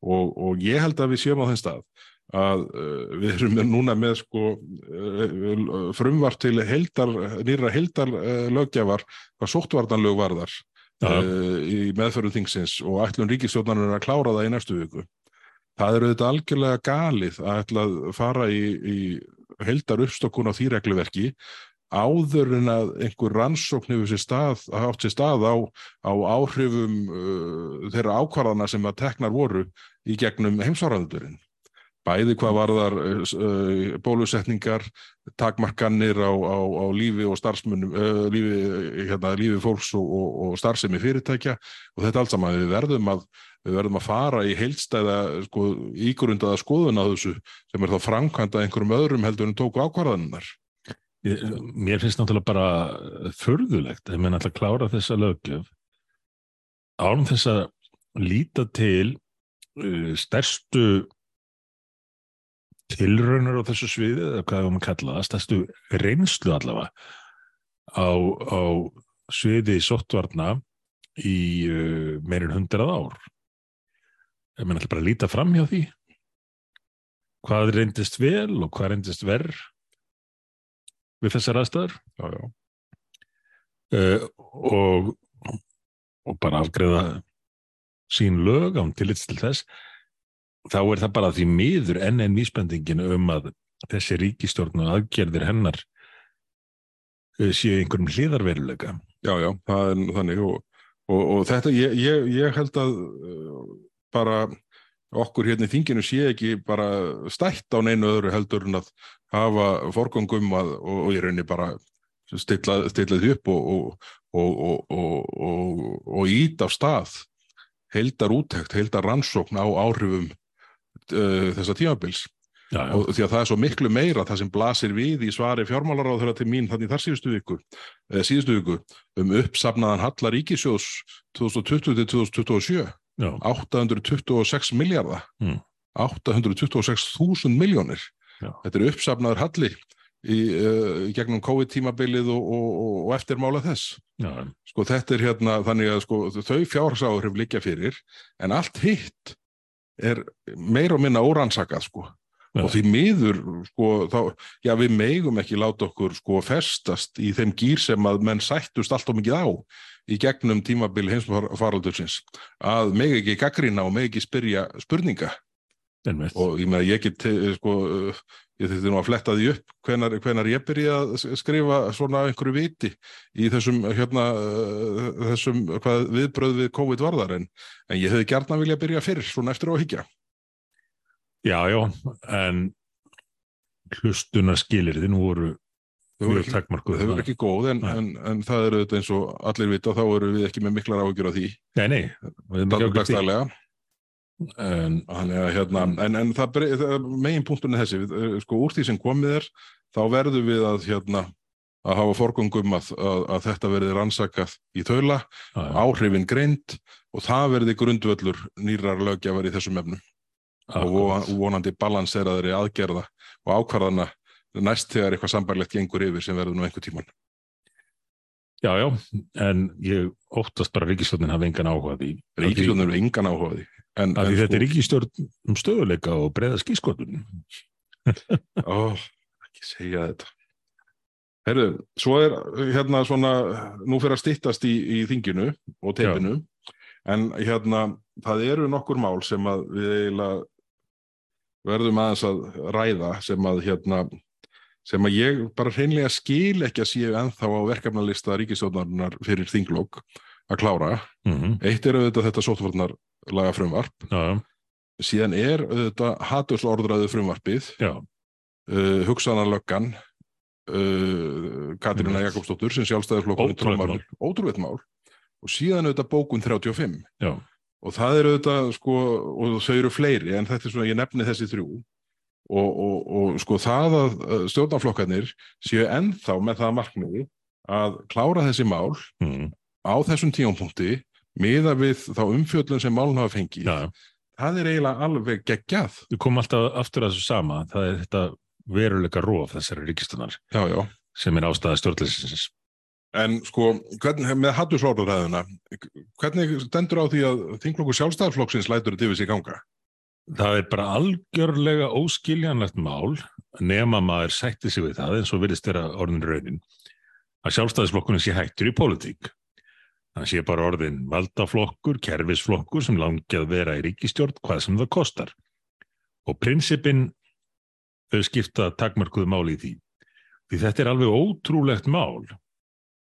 og, og ég held að við séum á þenn stað að uh, við erum með núna með sko uh, frumvart til heildar, nýra heildar uh, lögjafar hvað sóttvartanlög varðar í meðförum þingsins og ætlun ríkistjórnarinn er að klára það í næstu viku. Það eru þetta algjörlega galið að ætla að fara í, í heildar uppstokkun á því regluverki áður en að einhver rannsókn hefur sér stað, átt sér stað á, á áhrifum uh, þeirra ákvarðana sem að teknar voru í gegnum heimsvarðandurinn. Bæði hvað varðar uh, bólusetningar, takmarkanir á, á, á lífi og starfsmunum, uh, lífi, hérna, lífi fólks og, og, og starfsemi fyrirtækja og þetta allt saman við verðum að við verðum að fara í heilstæða sko, ígrundaða skoðun á þessu sem er þá framkvæmda einhverjum öðrum heldur en tóku ákvarðaninnar. Mér finnst náttúrulega bara förðulegt að menn alltaf klára þessa löggjöf án þess að líta til uh, stærstu tilraunar á þessu sviði eða hvað við maður kalla það, stærstu reynslu allavega á, á sviði sóttvarna í uh, meirinn hundrað ár. Ég menn alltaf bara að líta fram hjá því hvað reyndist vel og hvað reyndist verð við þessar aðstæður Já, já. uh, og, og bara afgreða sín lög án tillits til þess þá er það bara því miður enn en vísbendingin um að þessi ríkistjórn og aðgerðir hennar uh, séu einhverjum hliðarveruleika Já, já, það er þannig og, og, og þetta, ég, ég, ég held að uh, bara okkur hérna í þinginu sé ekki bara stætt á neinu öðru heldur en að hafa forgangum að, og, og í rauninni bara stilla, stilla því upp og, og, og ít af stað heldar úttækt, heldar rannsókn á áhrifum uh, þessa tímabils Já, já. og því að það er svo miklu meira það sem blasir við í svari fjármálaráð til mín þannig þar síðustu viku, eða síðustu viku um uppsafnaðan Hallar Ríkisjós 2020-2027 Já. 826 miljardar Mm. 826.000 miljónir þetta er uppsafnaður Halli í, uh, gegnum COVID-tímabilið og, og, og, eftirmála þess. Já, sko þetta er hérna þannig að sko þau fjársáður líka fyrir en allt hitt er meira og minna órannsakað sko. Já. og því miður sko þá, já við megum ekki láta okkur sko festast í þeim gýr sem að menn sættust allt og mikið á í gegnum tímabili heimsfaraldursins að meg ekki gaggrina og meg ekki spyrja spurninga einmitt. og ég meina ég get eh, sko uh, ég þurfti nú að fletta því upp hvenar, hvenar ég byrja að skrifa svona einhverju viti í þessum hérna uh, þessum viðbröð við COVID varðar en, en ég hefði gjarnan vilja byrja fyrr svona eftir að higgja Já, já, en hlustunar skilirðin voru þau mjög ekki, voru ekki góð en, en, en það eru þetta eins og allir vita þá eru við ekki með miklar áhugjur á því. Nei, nei, því. dagstælega En, Þannig hérna, en, en það, megin punkturinn er þessi, við, eh, sko úr því sem komið er, þá verðum við að hérna að hafa forgöngum að, að, að þetta verði rannsakað í taula, áhrifin greind og það verði grundvöllur nýrar lögjafar í þessum efnum. Og vonandi balanseraðri aðgerða og ákvarðana næst þegar eitthvað sambarlegt gengur yfir sem verður nú einhver tíman. já, já, en ég óttast bara ríkistjórnin hafi engan áhuga á því. Ríkisjóðnur eru engan áhuga á því. En, en þetta er ríkistjórn um stöðuleika og breyða skískotun. Ó, ekki segja þetta. Herru, svo er hérna svona, nú fyrir að styttast í, í þinginu og teipinu, en hérna, það eru nokkur mál sem að við eiginlega verðum aðeins að ræða sem að hérna, sem að ég bara hreinlega skil ekki að séu ennþá á verkefnalista ríkistjórnarinnar fyrir þinglokk að klára. Mm Eitt er auðvitað þetta sóttvarnar laga frumvarp, Já, já, síðan er auðvitað hatursorðræðu frumvarpið. Já, uh, hugsanarlöggan uh, Katrína Einmitt. Jakobsdóttur sem sjálfstæðarflokkur Ótrúlegt mál. ótrúveit mál. Og síðan auðvitað bókun 35 já, og það er auðvitað sko og þau eru fleiri en þetta er svona ég nefni þessi þrjú og, og, og sko það að uh, stjórnarflokkarnir séu ennþá með það markmiði að klára þessi mál mm, á þessum tíumpunkti miða við þá umfjöllun sem málun hafa fengið já. það er eiginlega alveg geggjað Við komum alltaf aftur að þessu sama. Það er þetta veruleika róf þessari já. sem er ástæða stjórnleysins. En sko, hvernig, með hattuslórðaræðuna, hvernig stendur á því að þinglokkur sjálfstæðarflokksins lætur þetta yfir sig ganga? Það er bara algjörlega óskiljanlegt mál nema maður sætti sig við það eins og virðist vera orðin raunin að sjálfstæðisflokkurinn sé hættur í pólitík. Það sé bara orðin valdaflokkur, kerfisflokkur sem langi að vera í ríkistjórn hvað sem það kostar. Og prinsipin þau skipta takmarkuðu máli í því. Því þetta er alveg ótrúlegt mál.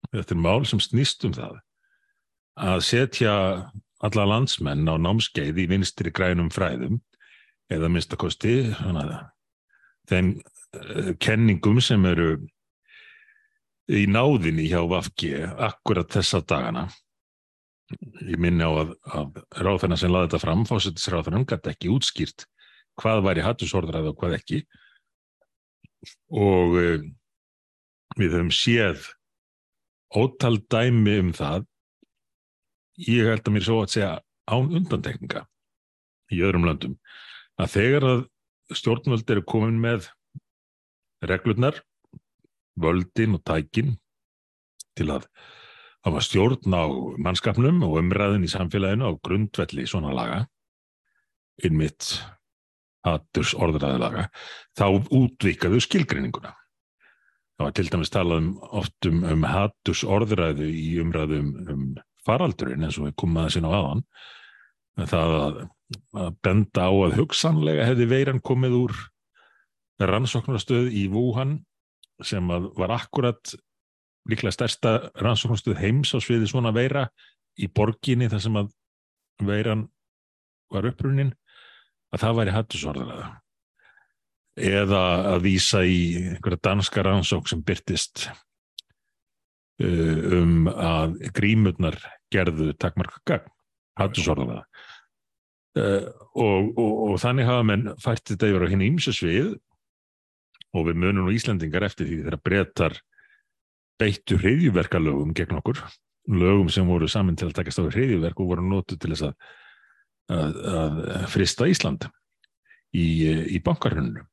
Þetta er mál sem snýst um það að setja alla landsmenn á námskeið í vinstri grænum fræðum eða minnstakosti þeim uh, kenningum sem eru í náðinni hjá Vafgi akkurat þessa dagana. Ég minni á að, að ráðferna sem laði þetta fram, fósettisráðferna gæti ekki útskýrt hvað væri hattusorðræð og hvað ekki. Og uh, við höfum séð ótal dæmi um það. Ég held að mér svo að segja án undantekninga í öðrum löndum að þegar að stjórnvöld eru komin með reglurnar völdin og tækin til að hafa stjórn á mannskapnum og umræðin í samfélaginu á grundvelli svona laga innmitt hatturs orðræðilaga þá útvíkaðu skilgreininguna. Það var til dæmis talað um oft um, um hatturs orðræðu í umræðum um faraldurinn eins og við komum aðeins inn á aðan það að, að benda á að hugsanlega hefði veiran komið úr rannsóknarstöð í Wuhan sem var akkurat líklega stærsta rannsóknarstöð heims á sviði svona veira í borginni þar sem að veiran var upprunnin að það væri hattusorðalega eða að vísa í einhverja danska rannsók sem byrtist uh, um að grímurnar gerðu takmarka gagn, hattusorðalega uh, og, og, og þannig hafa menn fært þetta yfir á henni ímsu svið og við munum nú Íslandingar eftir því þegar breytar beittu hriðjuverkalögum gegn okkur, lögum sem voru saman til að takast á hriðjuverk og voru nótu til þess að, að, að frista Ísland í, í bankarhunnu.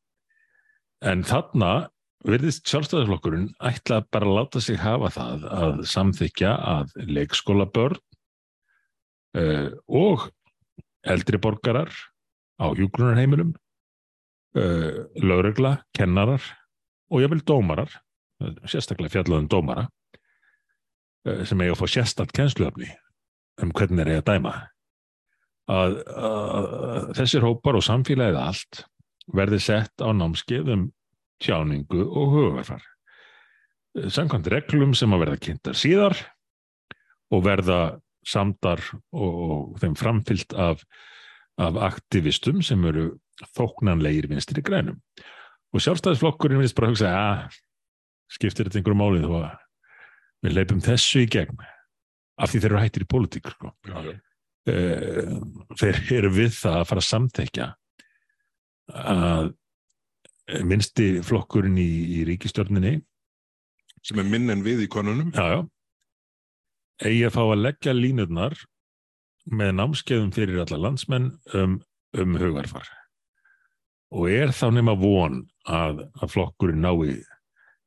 En þarna verðist sjálfstæðarflokkurinn ætla bara að láta sig hafa það að samþykja að leikskólabörn uh, og eldri borgarar á hjúgrunarheiminum, uh, lögregla, kennarar og jáfnvel dómarar, sérstaklega fjallaðum dómara, uh, sem eiga að fá sérstatt kennsluöfni um hvernig er ég að dæma. Að, að, að þessir hópar og samfélagið allt verði sett á námskeið um tjáningu og hugafarfar. Samkvæmt reglum sem að verða kynntar síðar og verða samdar og, þeim framfyllt af, af aktivistum sem eru þóknanlegir vinstir í grænum. Og sjálfstæðisflokkurinn finnst bara að hugsa að skiptir þetta einhverju málið og við leipum þessu í gegn af því þeir eru hættir í pólitík. Sko. Já, já. Eh, þeir eru við það að fara að samtekja að minnsti flokkurinn í, í ríkistjórninni Sem er minn en við í konunum. já, já, eigi að fá að leggja línurnar með námskeiðum fyrir alla landsmenn um, um hugarfar. Og er þá nema von að, að flokkurinn nái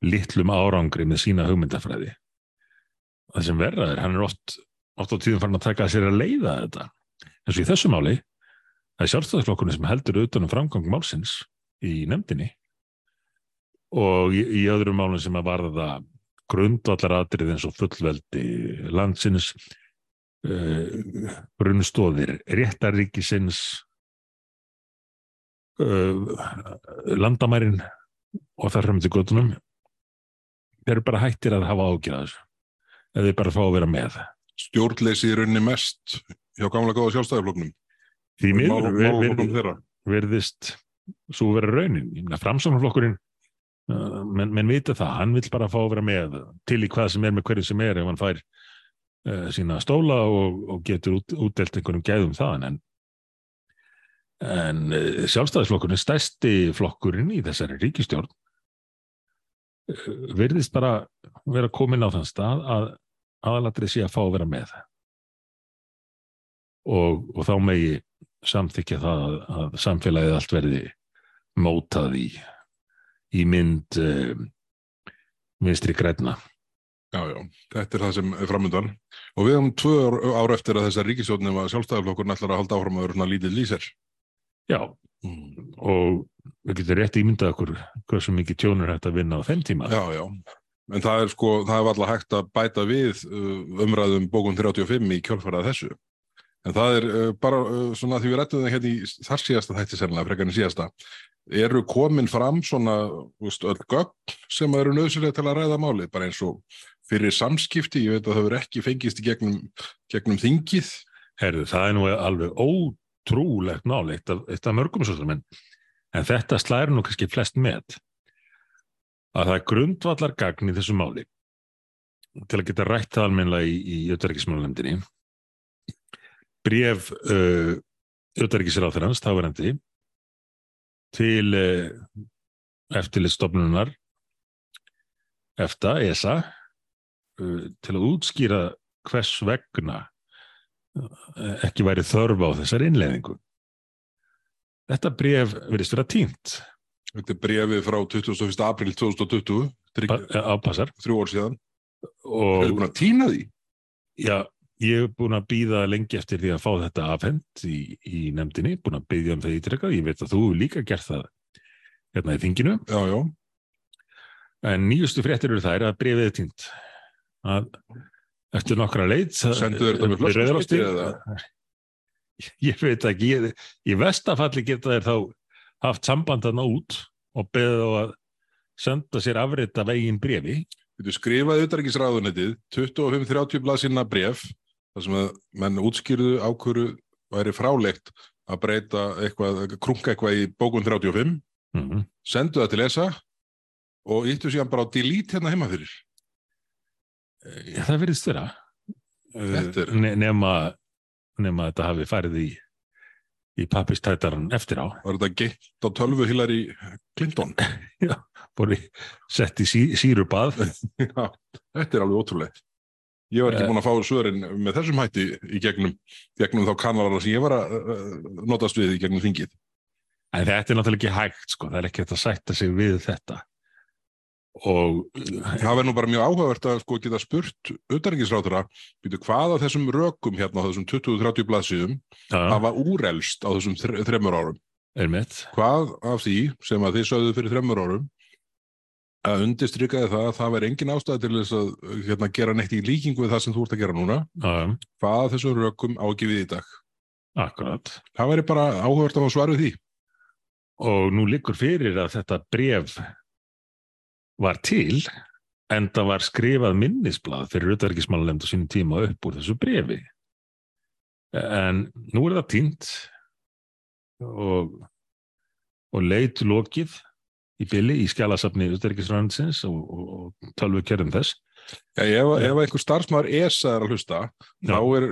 litlum árangri með sína hugmyndafræði? Það sem verða er, hann er oft, oft á tíðum farin að taka að sér að leiða þetta. Eins og í þessu máli það er sjálfstæðisflokkurinn sem heldur utan um framgang málsins í nefndinni. Og í, í öðrum málum sem að varða grundvallar atrið eins og fullveldi landsins uh, brunnstóðir réttaríkisins uh, landamærin og þar fram til göttunum þeir eru bara hættir að hafa ágjörð eða þeir bara fá að vera með Stjórnleysi í rauninni mest hjá gamla góða sjálfstæðarfloknum. því þeirra. verðist svo vera raunin uh, menn, menn vita það, hann vill bara fá að vera með til í hvað sem er með hverju sem er ef hann fær uh, sína stóla og, og getur út, útdelt einhverjum gæðum það en en uh, sjálfstæðisflokkurinn stærsti flokkurinn í þessari ríkistjórn uh, virðist bara vera komin á þann stað að aðalatrið sé að fá að vera með. Og, og þá megi samþykja það að, að samfélagið allt verði mótað í, í mynd uh, vinstri græna. Já, já, þetta er það sem er framöndan. Og við höfum tvö ár, ár eftir að þessar ríkisjóðnum að sjálfstæðarflokkurinn ætlar að halda áfram að vera svona lítið lýser. Já, og við getum rétt ímyndað okkur hversu mikið tjónur hægt að vinna á þeim tíma. Já, já. En það er sko, það er alltaf hægt að bæta við uh, umræðum bókun 35 í kjölfarað þessu. En það er uh, bara uh, svona því við rættum það hérna í þar síðasta þætti sennilega, frekarinn síðasta, eru komin fram svona, veist, öll gögn sem eru nöðsynlega til að ræða málið, bara eins og fyrir samskipti, ég veit að það hefur ekki fengist í gegnum, gegnum þingið. Herðu, það er nú alveg ótrúlegt mál, eitt af, af mörgum svo sem en, en þetta slæri nú kannski flest með að það er grundvallar gagn í þessu máli til að geta rætt það almennilega í, í auðverkismálunemdini bref uh, auðverkisráþurans, þáverandi til uh, eftirlitstofnunar EFTA, ESA uh, til að útskýra hvers vegna uh, ekki væri þörf á þessar innleiðingu. Þetta bref verðist vera tínt Þetta er brefið frá 21. april 2020, trygg, ápassar þrjú ár síðan. og Eru búin að týna því? Já, ég hef búin að býða lengi eftir því að fá þetta afhend í, í nefndinni, búin að byggja um það ítrekkað, ég veit að þú hefur líka gert það hérna í þinginu, Já, já. en nýjustu fréttir eru þær að brefið er týnt. Að eftir nokkra leit Sendu þeir þetta með flöskuskipti eða? <laughs> Ég veit ekki, ég, í vestafalli geta þeir þá haft samband þarna út og beðið á að senda sér afrit af eigin brefi Þú skrifaði utarikisráðunetið 25-30 blaðsina bref þar sem að menn útskýrðu ákvöru væri frálegt að breyta eitthvað, krunga eitthvað í bókun 35, mm sendu það til ESA og íttu síðan bara á delete hérna heima fyrir. það verðist vera Þetta er- Ne nema nema þetta hafi farið í í pappistætaran eftir á Var þetta geitt á tölvu Hillary Clinton? <laughs> búið sett í sí, sírubað <laughs> Já, þetta er alveg ótrúlegt. Ég var ekki Eh. búin að fá svörin með þessum hætti í gegnum, gegnum þá kanalara sem ég var að notast við í gegnum þingið. en þetta er náttúrulega ekki hægt sko. það er ekki hægt að sætta sig við þetta og Það verður nú bara mjög áhugavert að sko geta spurt utanriksrátura, býtu hvað af þessum rökum hérna á þessum 20-30 blaðsíðum hafa úrelst á þessum þre þremur árum. er mitt Hvað af því sem að þið sögðu fyrir þremur árum að undistrykkaði það að það verður engin ástæði til þess að hérna, gera neitt í líkingu við það sem þú ert að gera núna. ja, Hvað þessum rökum á ekki við í dag? akkurat Það væri bara áhugavert að fá svar við því. og nú liggur fyrir að þetta bref var til en það var skrifað minnisblad fyrir auðverkismálanemnd á sínum tíma upp úr þessu brefi en nú er það týnt og og leit lokið í byli í skjálasafni auðverkisræðansins og, og, og tölvu kerðum þess Já, ef, ef einhver starfsmaður ESA er að hlusta, Já. þá er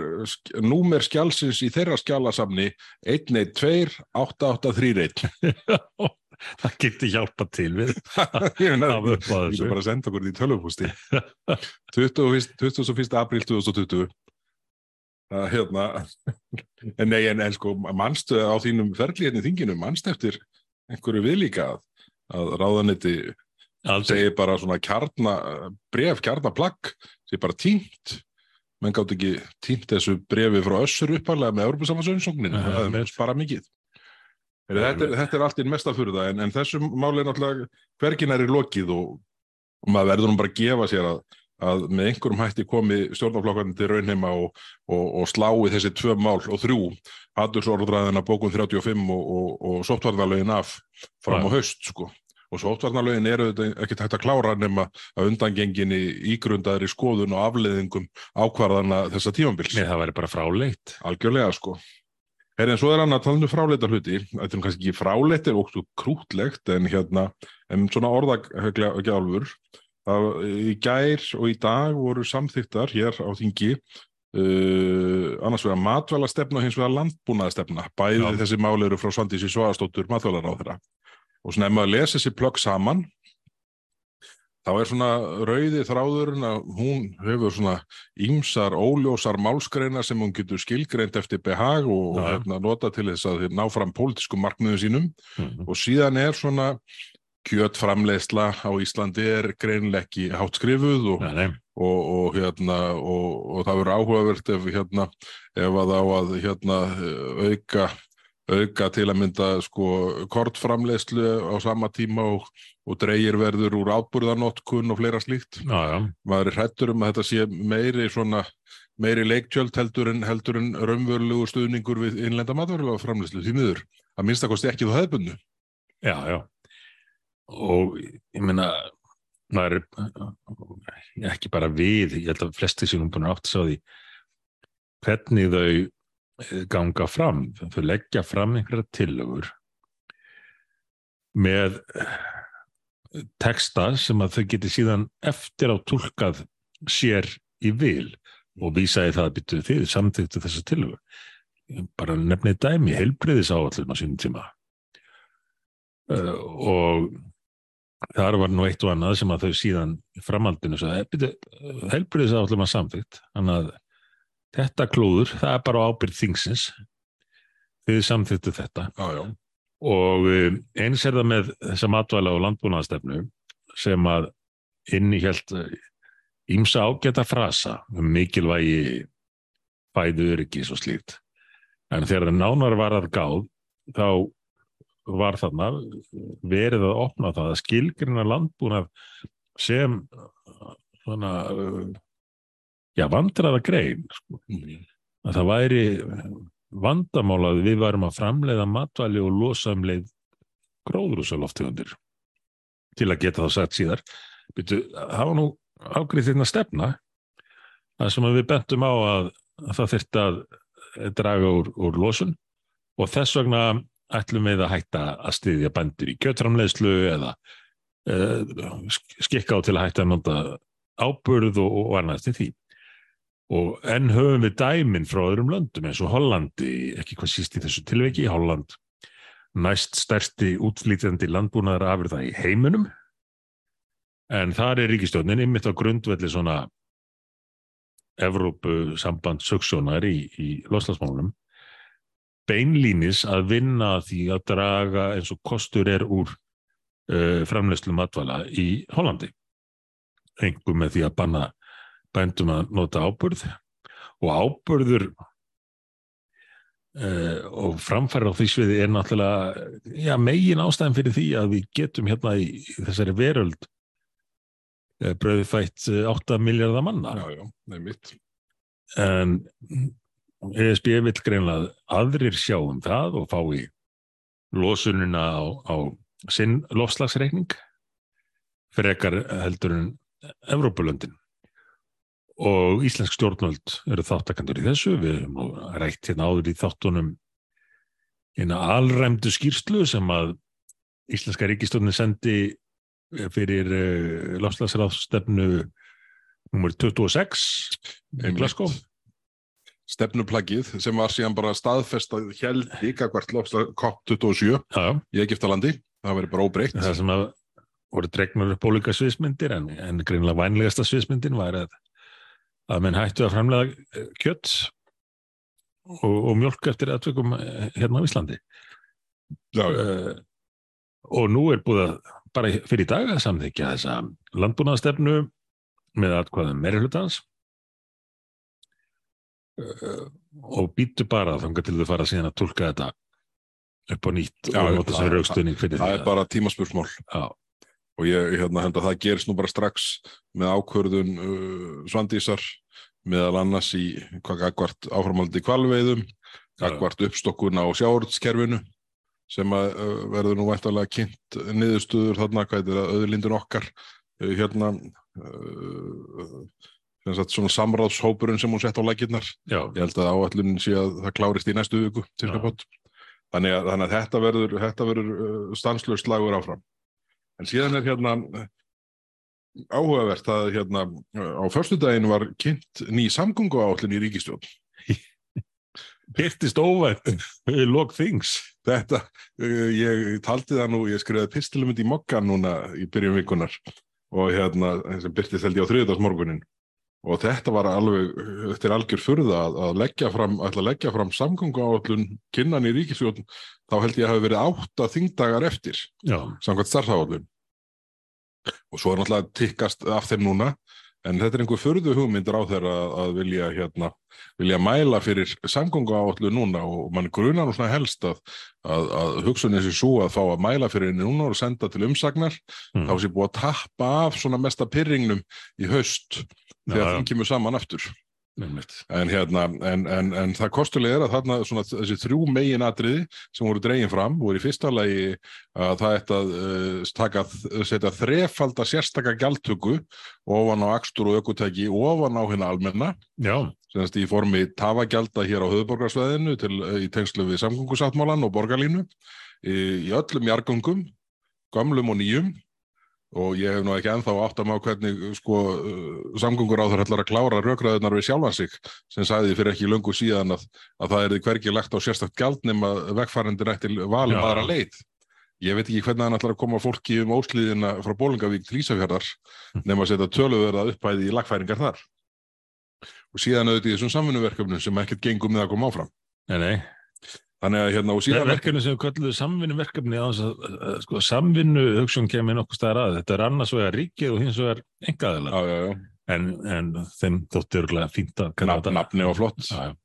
númer skjálsins í þeirra skjálasafni 112-8831. <laughs> það geti hjálpa til við <laughs> Ég á Ég þessu vil bara senda okkur því tölvupústi 21. april 2020 Það hérna <laughs> en nei, en, en sko mannstu á þínum ferli hérna í þinginu, mannstu eftir einhverju viðlíka að, aldrei. segir bara svona kjarna bref, kjarnaplagg, segir bara tínt. Menn gátt ekki tínt þessu brefi frá össur uppalega með Európa-samansauðsóknin, Nei, það nei. er bara mikið. Heyrðu, þetta, er, þetta er allt í mesta fyrir það en, en þessum máli er náttúrulega hvergin er í lokið og, og maður verður nú bara að gefa sér að, að með einhverjum hætti komi stjórnarflokkarnir til raunheima og, og, og slái þessi tvö mál og þrjú hattursorðræðina bókun 35 og, og, og sóttvarnalögin af fram á Já. haust sko. og sóttvarnalögin eru ekkert hægt að klára nema að undangenginni ígrundaðri skoðun og afleðingum ákvarðana þessa tímambils Nei, það væri bara fráleitt algjörlega sko Heri, en svo er hann að tala um fráleita hluti þetta er kannski ekki fráleitt er óttu krútlegt en hérna, en svona orðagjálfur það í gær og í dag voru samþyktar hér á þingi uh, annars vegar matvælastefna og hins vegar landbúnaðastefna bæði Já. þessi máli eru frá Svandísi Svagastóttur matvælaráðherra og svona ef maður lesa þessi plögg saman þá er svona rauði þráðurinn að hún hefur svona ímsar óljósar málskreinar sem hún getur skilgreint eftir behag og, og hérna, nota til þess að ná fram pólitískum markmiðum sínum Mhm. og síðan er svona kjötframleysla á Íslandi er greinileg ekki hátt skrifuð og, nei, og, og, hérna, og, og það verður áhugavert ef, hérna, ef að á að hérna, auka, auka til að mynda sko, kortframleyslu á sama tíma og, og dreigir verður úr átburðanotkun og fleira slíkt. já, já, Maður er hrættur um að þetta sé meiri svona meiri leiktjöld heldur en, heldur en raunverulegu stuðningur við innlenda matværulega framleyslu því miður. Að minnstakosti ekki þú hefðbundu. já, já og ég meina maður er ekki bara við, ég held að flesti hún búin að átt sá því hvernig þau eh, ganga fram, þau leggja fram einhverja tillögur með eh, texta sem að þau geti síðan eftir á túlkað sér í vil og vísa í það að byttu þið samþyktu þessa tillögu. Bara nefnið dæmi, heilbriðis áallum á sínum tíma. Uh, og þar var nú eitt og annað sem að þau síðan sagði, heilbriðis áallum að samþykt þannig að þetta klúður, það er bara ábyrð þingsins. Þið samþyktu þetta. Já, já. og um, eins er það með þessa matvæla og landbúnaðastefnu sem að innihjalt ímsa ágæta frasa um mikilvægi fæðu öryggis og slíkt. En þegar nánar var að gáð þá var þarna verið að opna það að skilgrina landbúnað sem svona já, vandraða grein sko. að það væri vandamál að við varum að framleiða matvæli og losa um gróðrúsaloftegundir til að geta þá sagt síðar Byrju, það var nú ágrið þérna stefna það sem við bentum á að, að það þyrfti að draga úr, úr losun og þess vegna ætlum við að hætta að styðja bændur í kjötramleyslu eða uh, skikka á til að hætta að nota ábörð og, og annað til því. Og enn höfum við dæminn frá öðrum löndum eins og Hollandi, ekki hvað síst í þessu tilveiki, Holland næst stærsti útflýtjandi landbúnaðar afurða í heiminum en þar er ríkistjónin ymmit á grundvelli svona Evrópu samband söksjónar í, í loslasmálunum beinlínis að vinna því að draga eins og kostur er úr uh, framleyslu matvala í Hollandi. Engum með því að banna bændum að nota ábörð og ábörður uh, og framfæra á því sviði er náttúrulega já, megin ástæðan fyrir því að við getum hérna í þessari veröld uh, bröði fætt 8 miljardar manna. Já, já, en ESB vil greinlega aðrir sjá um það og fá í losunina á, á sinn lofslagsreikning frekar heldur en Evrópulöndin. Og Íslensk stjórnvöld eru þáttakandur í þessu. Við höfum rætt hérna áður í þáttunum hérna alræmdu skýrslu sem að Íslenska ríkistjórnin sendi fyrir uh, lofslagsráðstefnu nummer 26 í Glasgow Stefnuplaggið sem var síðan bara staðfestað held líka hvert lofslag COP27 já, já. í Egiptalandi. Það verið bara óbreytt. það sem að voru dregnar upp ólíka sviðsmyndir en, en greinlega vænlegasta sviðsmyndin var að, að menn hættu að framlega eh, kjött og, og mjölk eftir aðtökum eh, hérna á Íslandi uh, og nú er búið að bara fyrir dag að samþykja þessa landbúnaðastefnu með atkvæðum meiri hlutans uh, og býtu bara þangar til þau fara síðan að tólka þetta upp á nýtt Já, og nota sem það- raukstöðning fyrir Það er bara tímaspörsmál. Já, Og ég hérna, held að það gerist nú bara strax með ákvörðun uh, Svandísar meðal annars í gagvart áframaldi kvalveiðum, gagvart uppstokkun á sjáurðskerfinu sem að uh, verður nú væntalega kynnt niðurstuður þarna, hvað er það, auðlindin okkar, uh, hérna, uh, svona samráðshópurinn sem hún sett á lækirnar. já, Ég held að áallunin sé að það klárist í næstu viku. Þannig að, þannig að þetta verður, verður uh, stanslöst slagur áfram. En síðan er hérna uh, áhugavert að hérna uh, á förstudaginn var kynnt ný samgöngu áallin í ríkistjón. <laughs> Byrtist óvænt við lok þings. Þetta, uh, ég taldi það nú, ég skrifaði pistilum í mokkan núna í byrjun vikunar og hérna, sem byrtist held ég á þriðdagsmorgunin og þetta var alveg, þetta er algjör furða að, að leggja fram, að leggja fram samgöngu áallun kinnan í ríkistjón þá held ég að hafi verið átta þingdagar eftir samkvæmt starfsáallun og svo er náttúrulega tikkast af þeim núna en þetta er einhver furðu hugmyndir á þeirra að, að vilja hérna, vilja mæla fyrir samgöngu áallu núna og mann grunar nú svona helst að, að, að hugsunin sé svo að fá að mæla fyrir henni núna og senda til umsagnar. Mm. þá sé búið að tappa af svona mesta pyrringnum í haust þegar þeim kemur saman aftur. En, hérna, en, en, en það kostulega er að þarna svona, þessi þrjú megin atriði sem voru dregin fram voru í fyrsta lagi að það ætti að uh, taka, setja þrefalda sérstaka gjaldtöku ofan á akstur og ökutæki ofan á hérna almenna Já, semst í formi tafagjalda hér á höfuborgarsveðinu til, í tengslu við samgöngusáttmálan og borgarlínu í, í öllum jargöngum, gamlum og nýjum og ég hef nú ekki ennþá átt að má hvernig sko uh, samgöngur á þar ætlar að klára rökraðunar við sjálfan sig sem sagði fyrir ekki löngu síðan að, að það er hvergi lagt á sérstakt gjald nema vegfærandir ætti valum aðra leið. Ég veit ekki hvernig hann ætlar að koma fólki um óslíðina frá Bólingavík til Ísafjörðar nema að setja töluverða uppæði í lagfæringar þar. Og síðan auðvitað í þessum samvinnuverkefnum sem ekkert gengum með að koma áfram. nei, nei. Þannig að hérna og síðan er verkefni sem við kölluðu samvinnu verkefni á þess að, að sko, samvinnu hugsun kemur nokkuð staðar að. Þetta er annars vegar ríkið og hins vegar engaðilega. Já, já, já. En, en þeim þótti örgulega fínt að kalla Nafn, nafni og flott. Já, já.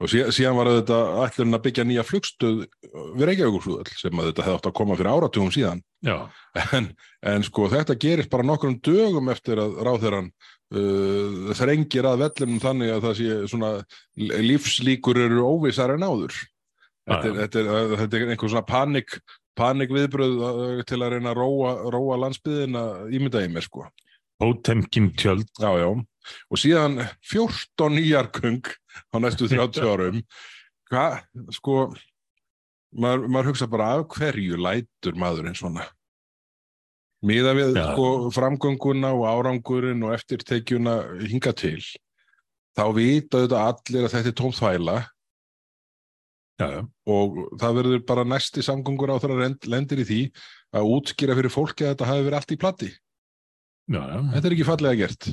Og síðan, síðan var þetta ætlun að byggja nýja flugstöð við Reykjavíkursflugöll sem að þetta hefði átt að koma fyrir áratugum síðan. Já, En, en sko þetta gerist bara nokkrum dögum eftir að ráðherran uh, þrengir að vellunum þannig að það sé svona lífslíkur eru óvissar en áður. Þetta er, þetta er, þetta er einhver svona panik, panik viðbröð til að reyna að róa, róa landsbyðina ímynda í mér sko. Pótemkin tjöld. Já, já. Og síðan 14 nýjarkung á næstu 30 <laughs> árum. Hvað, sko, maður, maður hugsa bara af hverju lætur maður eins svona miða við Já. sko, framgönguna og árangurinn og eftirtekjuna hinga til þá vita þetta allir að þetta er tóm þvæla já, já, og það verður bara næsti samgöngur á þeirra lendir í því að útskýra fyrir fólki að þetta hafi verið allt í plati. Já, þetta er ekki fallega gert.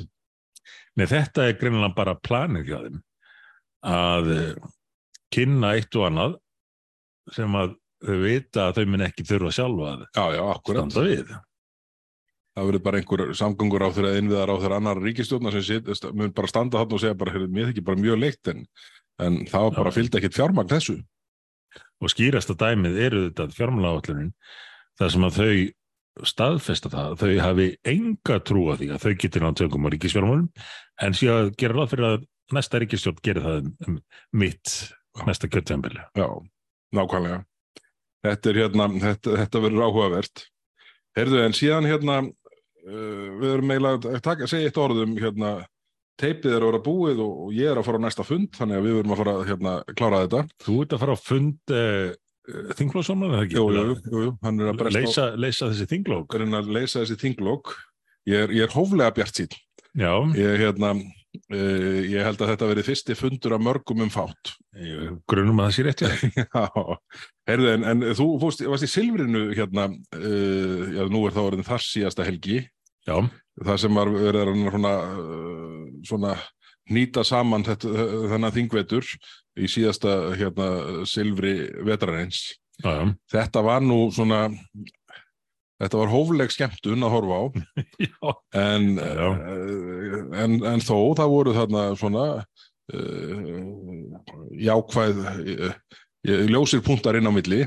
Nei, þetta er greinilega bara planið hjá þeim að eh, kynna eitt og annað sem að þau vita að þau mun ekki þurfa sjálfa að standa við. það verður bara einhver samgöngur á þeirra innviðar á þeirra annar ríkistjórna sem sit, mun bara standa þarna og segja bara, mér þykir bara mjög leikt en, en það var bara Já. fylgdi ekkit fjármagn þessu Og skýrasta dæmið eru þetta fjármálaáallunin þar sem að þau staðfesta það, að þau hafi enga trú á því að þau getur nátt tökum á ríkisfjármálum en sé að gera ráð fyrir að næsta ríkisstjórn gerir það um, um mitt næsta kjöldtjambili. já, nákvæmlega þetta hérna, þetta, þetta verður áhugavert heyrðu, en síðan hérna uh, við erum eiginlega að segja eitt orðum hérna, teipið er að vera búið og, og ég er að fara á næsta fund þannig að við verum að fara að hérna, klára þetta. Þú ert að fara á fund uh, þinglóðsóman, eða ekki? jú, jú, jú, hann er að bresta á- Leysa, leysa þessi þinglók. að reyna að leysa þessi þinglokk ég er, ég er hóflega bjart Já, ég, hérna, uh, ég held að þetta verið fyrsti fundur af mörgum um fátt. Ég grunum að það sé rétt <laughs> heyrðu en, en þú fórst, varst í Silfrinu hérna, uh, já nú er það orðin þar síðasta helgi. Já, það sem var verið að svona, nýta saman þetta, þennan þingvetur í síðasta hérna, Silfri vetrarins. Já, já. þetta var nú svona þetta var hófleg skemmtun að horfa á. <laughs> En, uh, en, en þó það voru þarna svona uh, jákvæð uh, ljósir punktar inn á milli.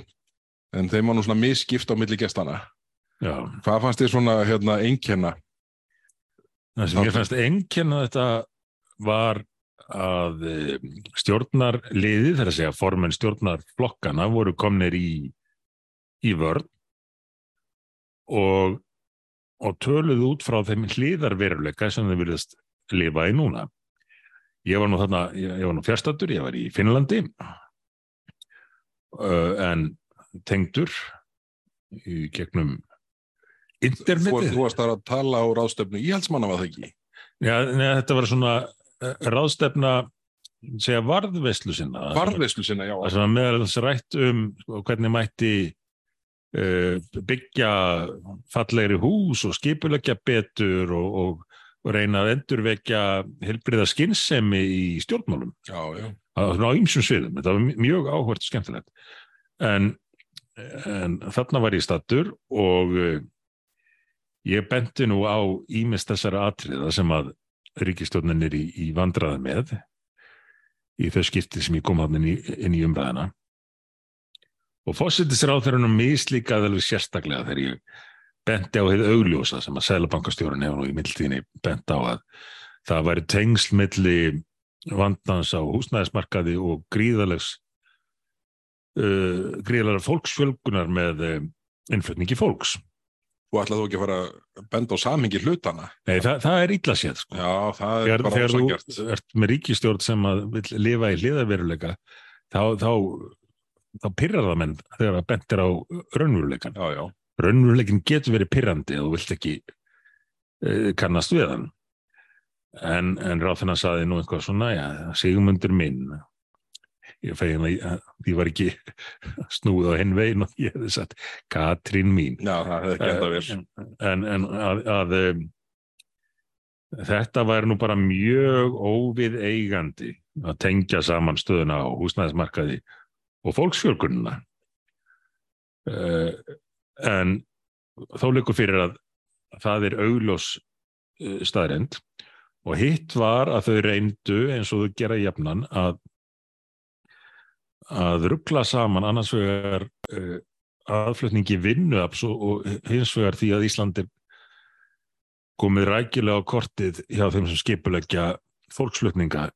En þeim var nú svona misskipt á milli gestana já. hvað fannst þér svona hérna einkenna Það sem ég fannst einkenna þetta var að eh, stjórnarliðið, þar að segja formenn stjórnarflokkana voru komnir í, í vörn og, og töluð út frá þeim hliðarveruleika sem þau virðast lifa í núna. Ég var nú þarna, ég, ég var nú fjärstatur, ég var í Finnlandi uh, en tengdur í gegnum internetið. þú varst að tala á ráðstöfnu íhaldsmanna var það ekki? Já, neða, þetta var svona uh, ráðstefna segja varðveislu sinna. Varðveislu sinna, já. Það var meðal þess rætt um hvernig mætti uh, byggja fallegri hús og skipulegja betur og, og, og reyna að endurvekja helbriða skinnsemi í stjórnmálum. Já, já, á, á ýmsum sviðum, þetta var mjög áhvert og skemmtilegt. En, en þarna var ég stattur og uh, ég benti nú á ímest þessara atriða sem að ríkistjórnin er í, í vandraði með í þau skipti sem ég kom hann inn í, inn í umræðina og fósittis ráðherrunum mislíkaði alveg sérstaklega þegar ég benti á heið augljósa sem að Sælabankastjórun hefur nú í mildtíðinni bent á að það væri tengsl milli vandans á húsnæðismarkaði og gríðalegs uh, gríðalega fólksfjölgunar með uh, innflutningi fólks. Þú ætlaði þú ekki að fara að benda á samhengi hlutana Nei, það, það er illa séð, sko. já, það er Þegar, bara þegar ósangjart þú ert með ríkistjórn sem að vill lifa í hliðaveruleika, þá, þá, þá pyrrar það menn þegar það bentir á raunveruleikan. já, já, Raunveruleikin getur verið pyrrandi og þú vilt ekki uh, kannast við hann. En, en ráðfinna saði nú eitthvað svona, já, sigmundur minn, ég fegin að ég- að því var ekki <laughs> snúð á hinn veginn og ég hefði sagt Katrín mín. Já, það hefði ekki enda vel. En, en að, að um, þetta væri nú bara mjög óvið eigandi að tengja saman stöðuna á húsnæðismarkaði og fólksfjölgununa uh, en þó leikur fyrir að það er augljós uh, staðrend og hitt var að þau reyndu eins og þau gera jafnan að að ruggla saman annars vegar uh, aðflutningi vinnuafs og, og hins vegar því að Ísland er komið rækilega á kortið hjá þeim sem skipuleggja fólksflutninga